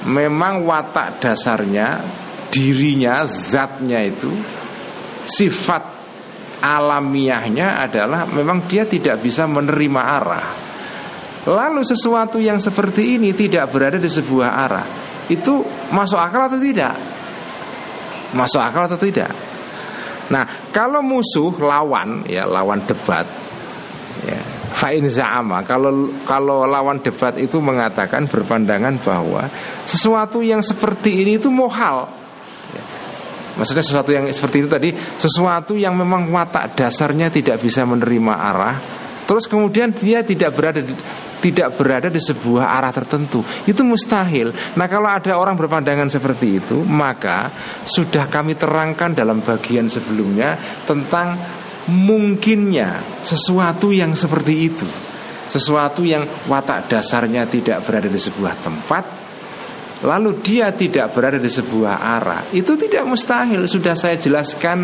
memang watak dasarnya dirinya zatnya itu sifat alamiahnya adalah memang dia tidak bisa menerima arah. Lalu sesuatu yang seperti ini tidak berada di sebuah arah, itu masuk akal atau tidak? Masuk akal atau tidak? Nah, kalau musuh lawan ya lawan debat ya, Fa'in za'ama. Kalau kalau lawan debat itu mengatakan berpandangan bahwa Sesuatu yang seperti ini itu mohal. Maksudnya sesuatu yang seperti itu tadi Sesuatu yang memang watak dasarnya tidak bisa menerima arah Terus kemudian dia tidak berada di, tidak berada di sebuah arah tertentu. Itu mustahil. Nah kalau ada orang berpandangan seperti itu Maka sudah kami terangkan dalam bagian sebelumnya Tentang mungkinnya sesuatu yang seperti itu Sesuatu yang watak dasarnya tidak berada di sebuah tempat lalu dia tidak berada di sebuah arah, itu tidak mustahil. Sudah saya jelaskan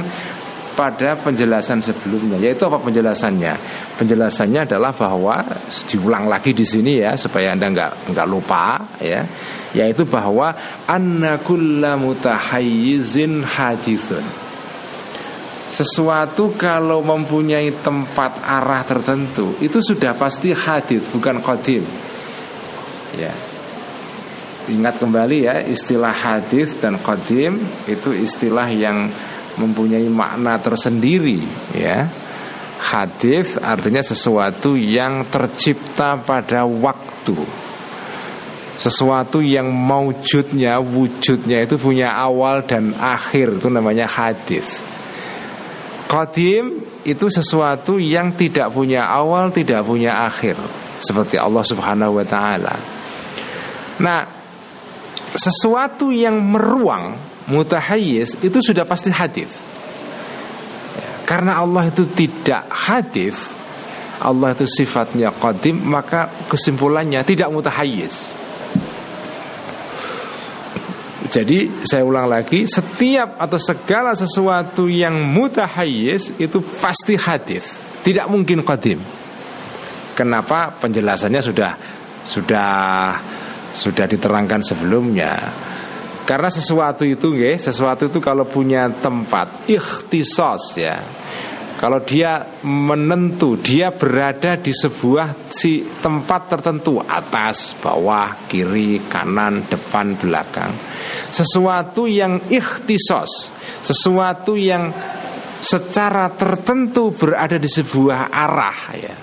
pada penjelasan sebelumnya. Yaitu apa penjelasannya? Penjelasannya adalah bahwa diulang lagi di sini ya supaya anda nggak nggak lupa ya, yaitu bahwa annakulla mutahayyizin hadithun. Sesuatu kalau mempunyai tempat arah tertentu itu sudah pasti hadith bukan qadim. Ya, Ingat kembali ya istilah hadis dan qadim itu istilah yang mempunyai makna tersendiri ya. Hadis artinya sesuatu yang tercipta pada waktu. Sesuatu yang maujudnya, wujudnya itu punya awal dan akhir itu namanya hadis. Qadim itu sesuatu yang tidak punya awal, tidak punya akhir, seperti Allah Subhanahu wa taala. Nah, sesuatu yang meruang mutahayyiz itu sudah pasti hadis. Karena Allah itu tidak hadis, Allah itu sifatnya qadim, maka kesimpulannya tidak mutahayyiz. Jadi saya ulang lagi, setiap atau segala sesuatu yang mutahayyiz itu pasti hadis, tidak mungkin qadim. Kenapa? Penjelasannya sudah sudah sudah diterangkan sebelumnya. Karena sesuatu itu nggih, sesuatu itu kalau punya tempat ikhtisos ya. Kalau dia menentu, dia berada di sebuah si tempat tertentu, atas, bawah, kiri, kanan, depan, belakang. Sesuatu yang ikhtisos, sesuatu yang secara tertentu berada di sebuah arah ya.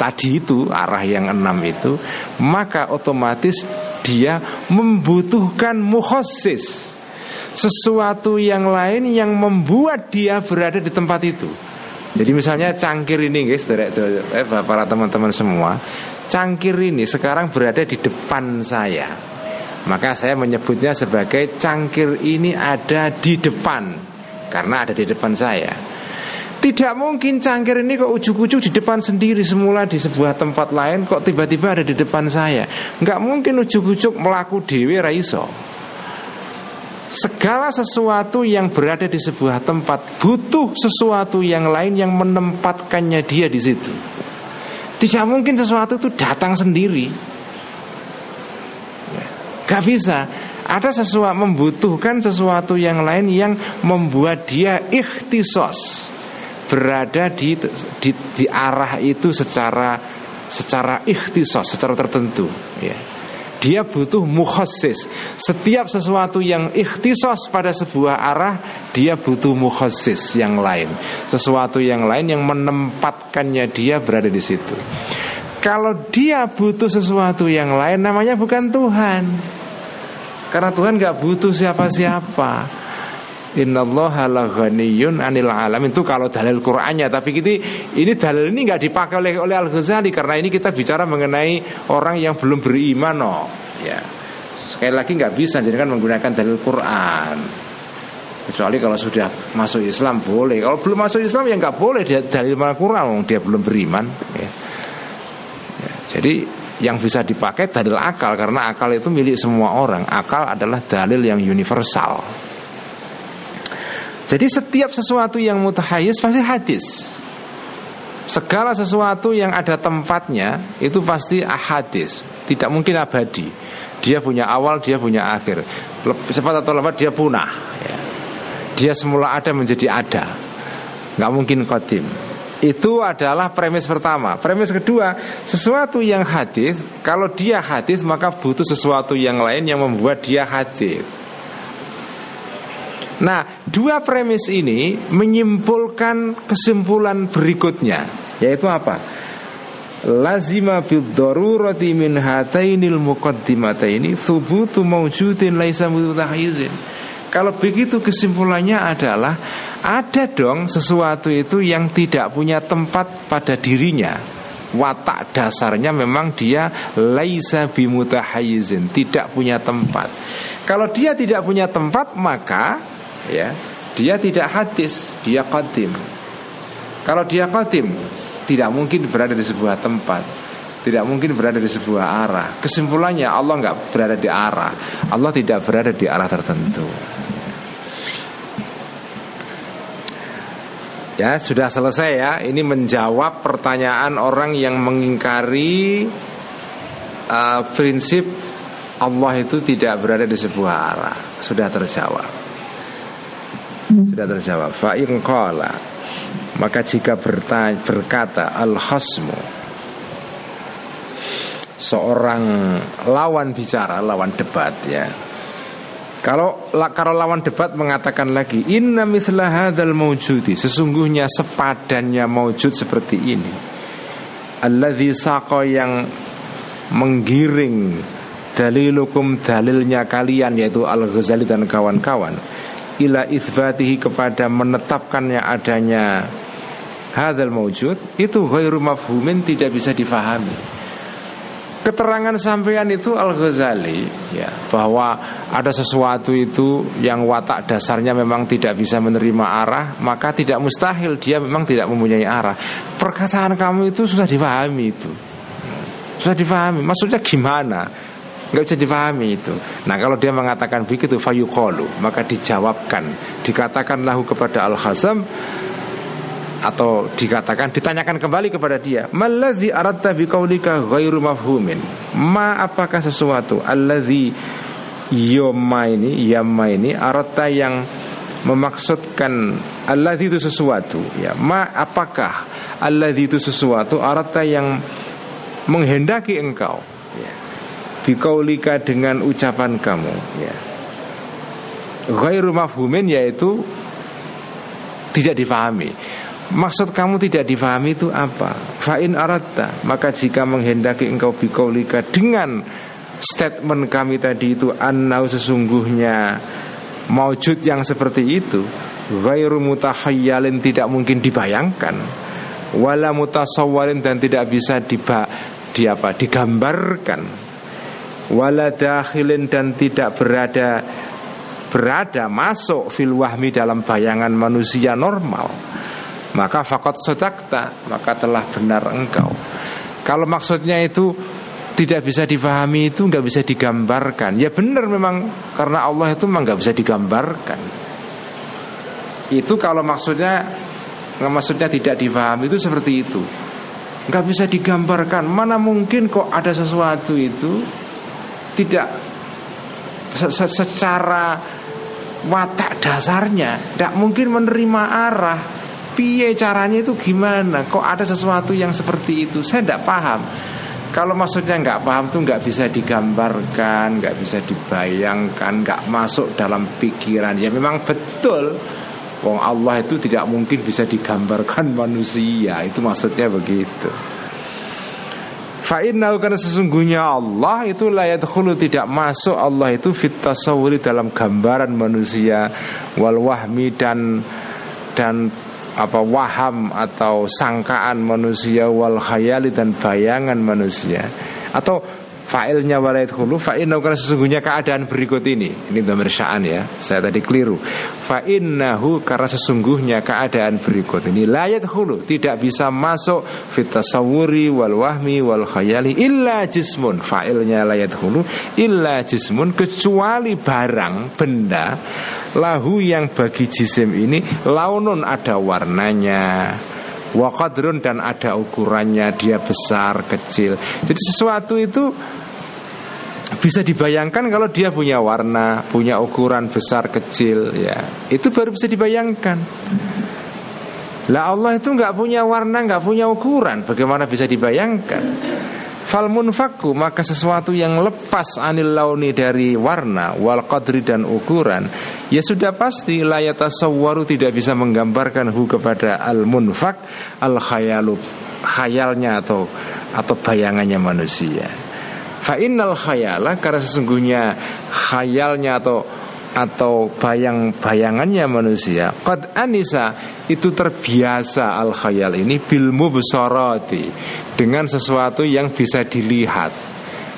Tadi itu arah yang enam itu maka otomatis dia membutuhkan mukhosis. Sesuatu yang lain yang membuat dia berada di tempat itu jadi misalnya cangkir ini guys eh, para teman-teman semua cangkir ini sekarang berada di depan saya maka saya menyebutnya sebagai cangkir ini ada di depan karena ada di depan saya tidak mungkin cangkir ini kok ujuk-ujuk di depan sendiri semula di sebuah tempat lain kok tiba-tiba ada di depan saya. Nggak mungkin ujuk-ujuk melaku dewi raiso. Segala sesuatu yang berada di sebuah tempat butuh sesuatu yang lain yang menempatkannya dia di situ. Tidak mungkin sesuatu itu datang sendiri. Gak bisa. Ada sesuatu membutuhkan sesuatu yang lain yang membuat dia ikhtisos berada di, di di arah itu secara secara ikhtisos, secara tertentu ya. Dia butuh mukhasis. Setiap sesuatu yang ikhtisos pada sebuah arah Dia butuh mukhasis yang lain. Sesuatu yang lain yang menempatkannya dia berada di situ. Kalau dia butuh sesuatu yang lain Namanya bukan Tuhan. Karena Tuhan gak butuh siapa-siapa Innallaha laghaniyun anil alamin. Itu kalau dalil Qur'annya. Tapi ini ini dalil ini nggak dipakai oleh oleh Al Ghazali karena ini kita bicara mengenai orang yang belum beriman no. Ya. Sekali lagi nggak bisa jadi kan menggunakan dalil Quran. Kecuali kalau sudah masuk Islam boleh. Kalau belum masuk Islam ya nggak boleh. Dia dalil mana Quran dia belum beriman ya. ya. Jadi yang bisa dipakai dalil akal. Karena akal itu milik semua orang. Akal adalah dalil yang universal jadi setiap sesuatu yang mutahayyis pasti hadis. Segala sesuatu yang ada tempatnya itu pasti ahadis, tidak mungkin abadi. Dia punya awal, dia punya akhir. Cepat atau lambat dia punah. Ya. Dia semula ada menjadi ada, nggak mungkin kodim. Itu adalah premis pertama. Premis kedua, sesuatu yang hadis, kalau dia hadis maka butuh sesuatu yang lain yang membuat dia hadis. Nah, dua premis ini menyimpulkan kesimpulan berikutnya, yaitu apa? Lazima bid darurati min hatainil muqaddimataini thubutu mawjudin laisa mutahayyizin. Kalau begitu kesimpulannya adalah ada dong sesuatu itu yang tidak punya tempat pada dirinya. Watak dasarnya memang dia laisa bimutahayizin, tidak punya tempat. Kalau dia tidak punya tempat maka ya dia tidak hadis, dia qadim. Kalau dia qadim tidak mungkin berada di sebuah tempat tidak mungkin berada di sebuah arah. Kesimpulannya Allah nggak berada di arah. Allah tidak berada di arah tertentu. Ya sudah selesai ya. Ini menjawab pertanyaan orang yang mengingkari uh, prinsip Allah itu tidak berada di sebuah arah. Sudah terjawab. Sudah terjawab. Fa'in maka jika bertanya, berkata al-khasmu seorang lawan bicara, lawan debat ya. Kalau kalau lawan debat mengatakan lagi inna mithla hadzal maujudi sesungguhnya sepadannya maujud seperti ini. Alladzi saqa yang menggiring dalilukum dalilnya kalian yaitu Al-Ghazali dan kawan-kawan ila itsbatihi kepada menetapkannya adanya hadzal maujud itu ghairu mafhumin tidak bisa difahami. Keterangan sampean itu Al Ghazali ya bahwa ada sesuatu itu yang watak dasarnya memang tidak bisa menerima arah maka tidak mustahil dia memang tidak mempunyai arah. Perkataan kamu itu susah dipahami itu. Susah dipahami maksudnya gimana nggak bisa dipahami itu. Nah kalau dia mengatakan begitu fayuqalu maka dijawabkan. Dikatakan lahu kepada Al Hazam atau dikatakan ditanyakan kembali kepada dia maladzi aratta biqaulika ghairu mafhumin? Ma apakah sesuatu? Alladzi yoma ini yama ini aratta yang memaksudkan alladzi itu sesuatu. Ya ma apakah alladzi itu sesuatu? Aratta yang menghendaki engkau biqaulika dengan ucapan kamu ya. Ghairu mafhumin yaitu tidak difahami. Maksud kamu tidak difahami itu apa? Fa'in aratta Maka jika menghendaki engkau bikaulika Dengan statement kami tadi itu Annau sesungguhnya Maujud yang seperti itu Ghairu mutahayyalin tidak mungkin dibayangkan. Wala mutasawwarin dan tidak bisa diba, di apa, digambarkan Wala dakhilin dan tidak berada Berada masuk fil wahmi dalam bayangan manusia normal. Maka fakot sodakta maka telah benar engkau. Kalau maksudnya itu tidak bisa difahami itu nggak bisa digambarkan. Ya benar memang karena Allah itu memang nggak bisa digambarkan. Itu kalau maksudnya nggak maksudnya tidak difahami itu seperti itu. Nggak bisa digambarkan. Mana mungkin kok ada sesuatu itu tidak secara watak dasarnya tidak mungkin menerima arah. Piye caranya itu gimana? Kok ada sesuatu yang seperti itu? Saya tidak paham. Kalau maksudnya nggak paham tuh nggak bisa digambarkan nggak bisa dibayangkan nggak masuk dalam pikiran. Ya memang betul Wong Allah itu tidak mungkin bisa digambarkan manusia. Itu maksudnya begitu Fa'innahu karena sesungguhnya Allah itu layat hulu tidak masuk Allah itu fit tasawuri dalam gambaran manusia wal wahmi dan dan apa waham atau sangkaan manusia wal khayali dan bayangan manusia. Atau fa'ilnya walait hulu fa'innahu karena sesungguhnya keadaan berikut ini. Ini sya'an ya. Saya tadi keliru. Fa'innahu karena sesungguhnya keadaan berikut ini. Layat hulu tidak bisa masuk fitasawuri wal wahmi wal khayali illa jismun. Fa'ilnya layat hulu illa jismun kecuali barang benda lahu yang bagi jisim ini launun ada warnanya. Wakadrun dan ada ukurannya Dia besar, kecil. Jadi sesuatu itu bisa dibayangkan kalau dia punya warna, punya ukuran besar kecil, ya itu baru bisa dibayangkan. Lah Allah itu nggak punya warna, nggak punya ukuran, bagaimana bisa dibayangkan? Fal munfaku maka sesuatu yang lepas anil launi dari warna wal qadri dan ukuran ya sudah pasti layata sawaru tidak bisa menggambarkan hu kepada al munfak al khayalu khayalnya atau atau bayangannya manusia. Fa innal khayala karena sesungguhnya khayalnya atau atau bayang-bayangannya manusia qad anisa itu terbiasa al khayal ini bil mubsarati dengan sesuatu yang bisa dilihat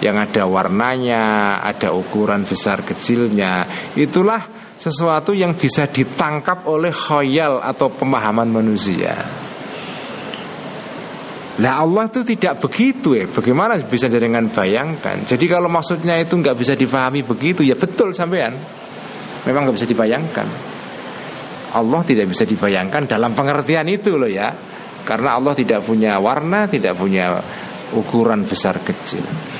yang ada warnanya, ada ukuran besar kecilnya. Itulah sesuatu yang bisa ditangkap oleh khayal atau pemahaman manusia. Lah Allah itu tidak begitu ya Bagaimana bisa dengan bayangkan? Jadi kalau maksudnya itu nggak bisa difahami begitu Ya betul sampean. Memang nggak bisa dibayangkan. Allah tidak bisa dibayangkan dalam pengertian itu loh ya. Karena Allah tidak punya warna Tidak punya ukuran besar kecil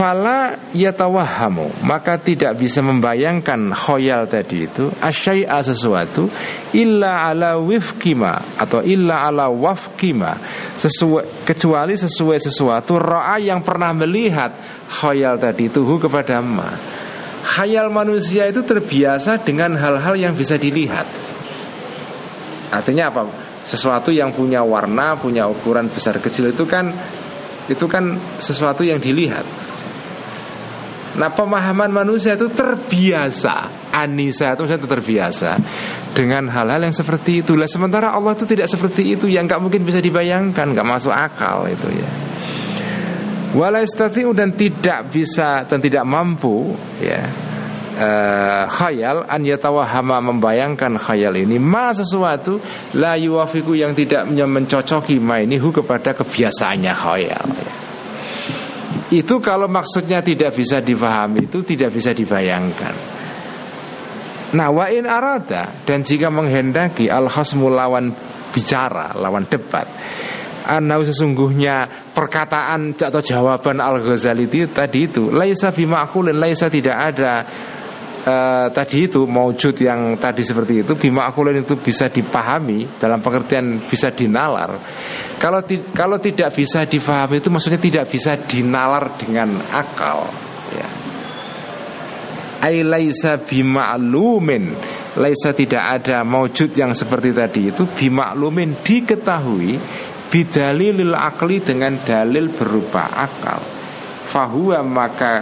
Fala yatawahamu. Maka tidak bisa membayangkan khoyal tadi itu Asyai'a sesuatu Illa ala wifkima Atau illa ala wafkima. Sesuai, Kecuali sesuai sesuatu Ro'a yang pernah melihat Khoyal tadi itu kepada ma. Khayal manusia itu terbiasa dengan hal-hal yang bisa dilihat. Artinya apa? Sesuatu yang punya warna, punya ukuran besar kecil itu kan itu kan sesuatu yang dilihat Nah pemahaman manusia itu terbiasa. Anisa itu itu terbiasa Dengan hal-hal yang seperti itulah Sementara Allah itu tidak seperti itu. Yang nggak mungkin bisa dibayangkan. Nggak masuk akal itu ya. Walaistatiu dan tidak bisa Dan tidak mampu ya uh, khayal an yatawahama membayangkan khayal ini. Ma sesuatu la yuwafiku yang tidak mencocoki ma ini hu kepada kebiasaannya khayal ya. Itu kalau maksudnya tidak bisa difahami itu tidak bisa dibayangkan. Nah wa in arada dan jika menghendaki al khasmu lawan bicara, lawan debat. Anau sesungguhnya perkataan atau jawaban Al Ghazali itu tadi itu laisa bimakulin laisa tidak ada uh, tadi itu maujud yang tadi seperti itu bima akulen itu bisa dipahami dalam pengertian bisa dinalar kalau ti kalau tidak bisa dipahami itu maksudnya tidak bisa dinalar dengan akal ya. Ailaisa bima'lumin. Laisa tidak ada maujud yang seperti tadi itu. Bima'lumin diketahui bidalilil akli dengan dalil berupa akal. Fahuwa maka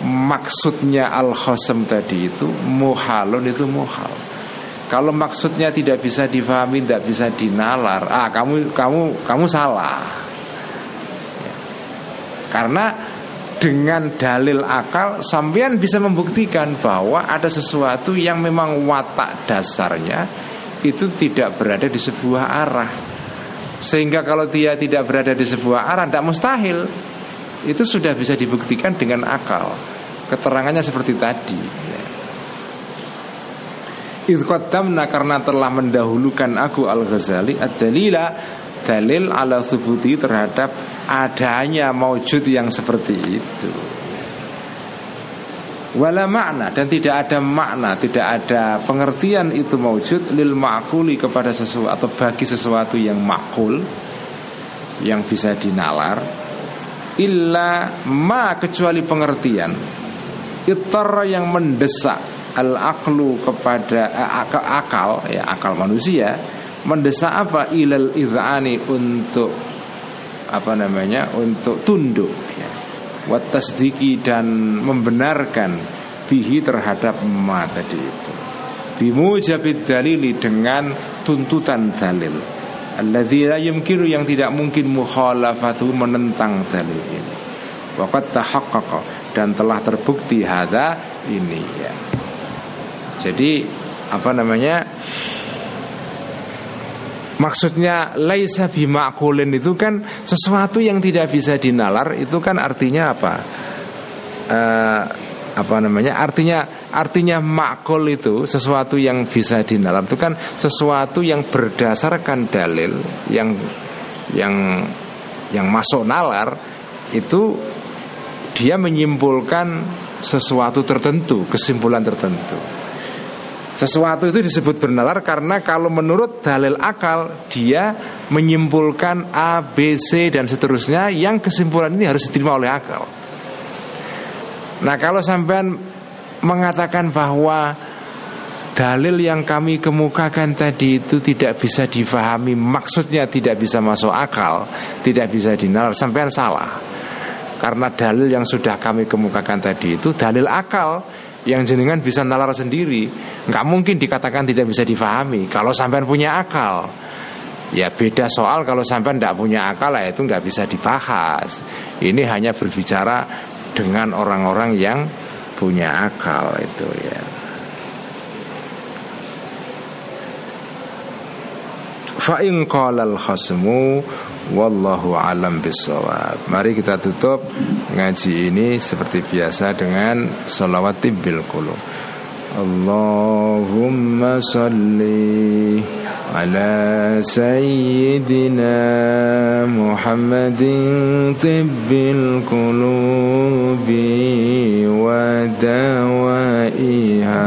maksudnya al khosem tadi itu muhalun itu muhal kalau maksudnya tidak bisa difahami tidak bisa dinalar. Ah kamu kamu kamu salah. Karena dengan dalil akal sampean bisa membuktikan bahwa ada sesuatu yang memang watak dasarnya itu tidak berada di sebuah arah. Sehingga kalau dia tidak berada di sebuah arah tidak mustahil. Itu sudah bisa dibuktikan dengan akal. Keterangannya seperti tadi Idqaddamna karena telah mendahulukan aku Al-Ghazali Ad-dalila dalil ala thubuti terhadap adanya maujud yang seperti itu. Wala makna dan tidak ada makna Tidak ada pengertian itu maujud Lil ma'kuli kepada sesuatu Atau bagi sesuatu yang makul Yang bisa dinalar illa ma kecuali pengertian. Itar yang mendesak al aklu kepada eh, akal ya akal manusia mendesak apa ilal idhani untuk apa namanya untuk tunduk ya. watasdiki dan membenarkan bihi terhadap ma tadi itu bimujabid dalili dengan tuntutan dalil Alladzi la yumkinu yang tidak mungkin mukhalafatu menentang dalil ini. Waqad tahaqqaqa dan telah terbukti hadza ini ya. Jadi apa namanya? Maksudnya laisa bimakulin itu kan sesuatu yang tidak bisa dinalar itu kan artinya apa? Uh, apa namanya artinya artinya makul itu sesuatu yang bisa dinalar itu kan sesuatu yang berdasarkan dalil yang yang yang masuk nalar itu dia menyimpulkan sesuatu tertentu kesimpulan tertentu sesuatu itu disebut bernalar karena kalau menurut dalil akal dia menyimpulkan A, B, C dan seterusnya yang kesimpulan ini harus diterima oleh akal. Nah kalau sampean mengatakan bahwa dalil yang kami kemukakan tadi itu tidak bisa difahami maksudnya tidak bisa masuk akal tidak bisa dinalar sampean salah karena dalil yang sudah kami kemukakan tadi itu dalil akal yang jenengan bisa nalar sendiri. Nggak mungkin dikatakan tidak bisa difahami. Kalau sampean punya akal ya beda soal kalau sampean tidak punya akal ya itu nggak bisa dibahas. Ini hanya berbicara dengan orang-orang yang punya akal itu ya. Fa in qala al khasmu wallahu alam bisawab mari kita tutup ngaji ini seperti biasa dengan salawat bil qulub. Allahumma salli ala sayyidina Muhammadin tibbil qulubi wa dawaiha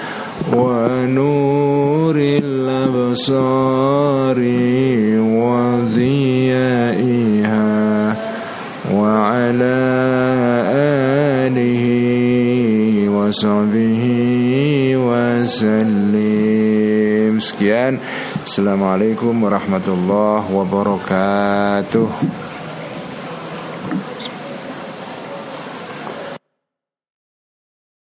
ونور الأبصار وضيائها وعلى آله وصحبه وسلم sekian Assalamualaikum warahmatullahi wabarakatuh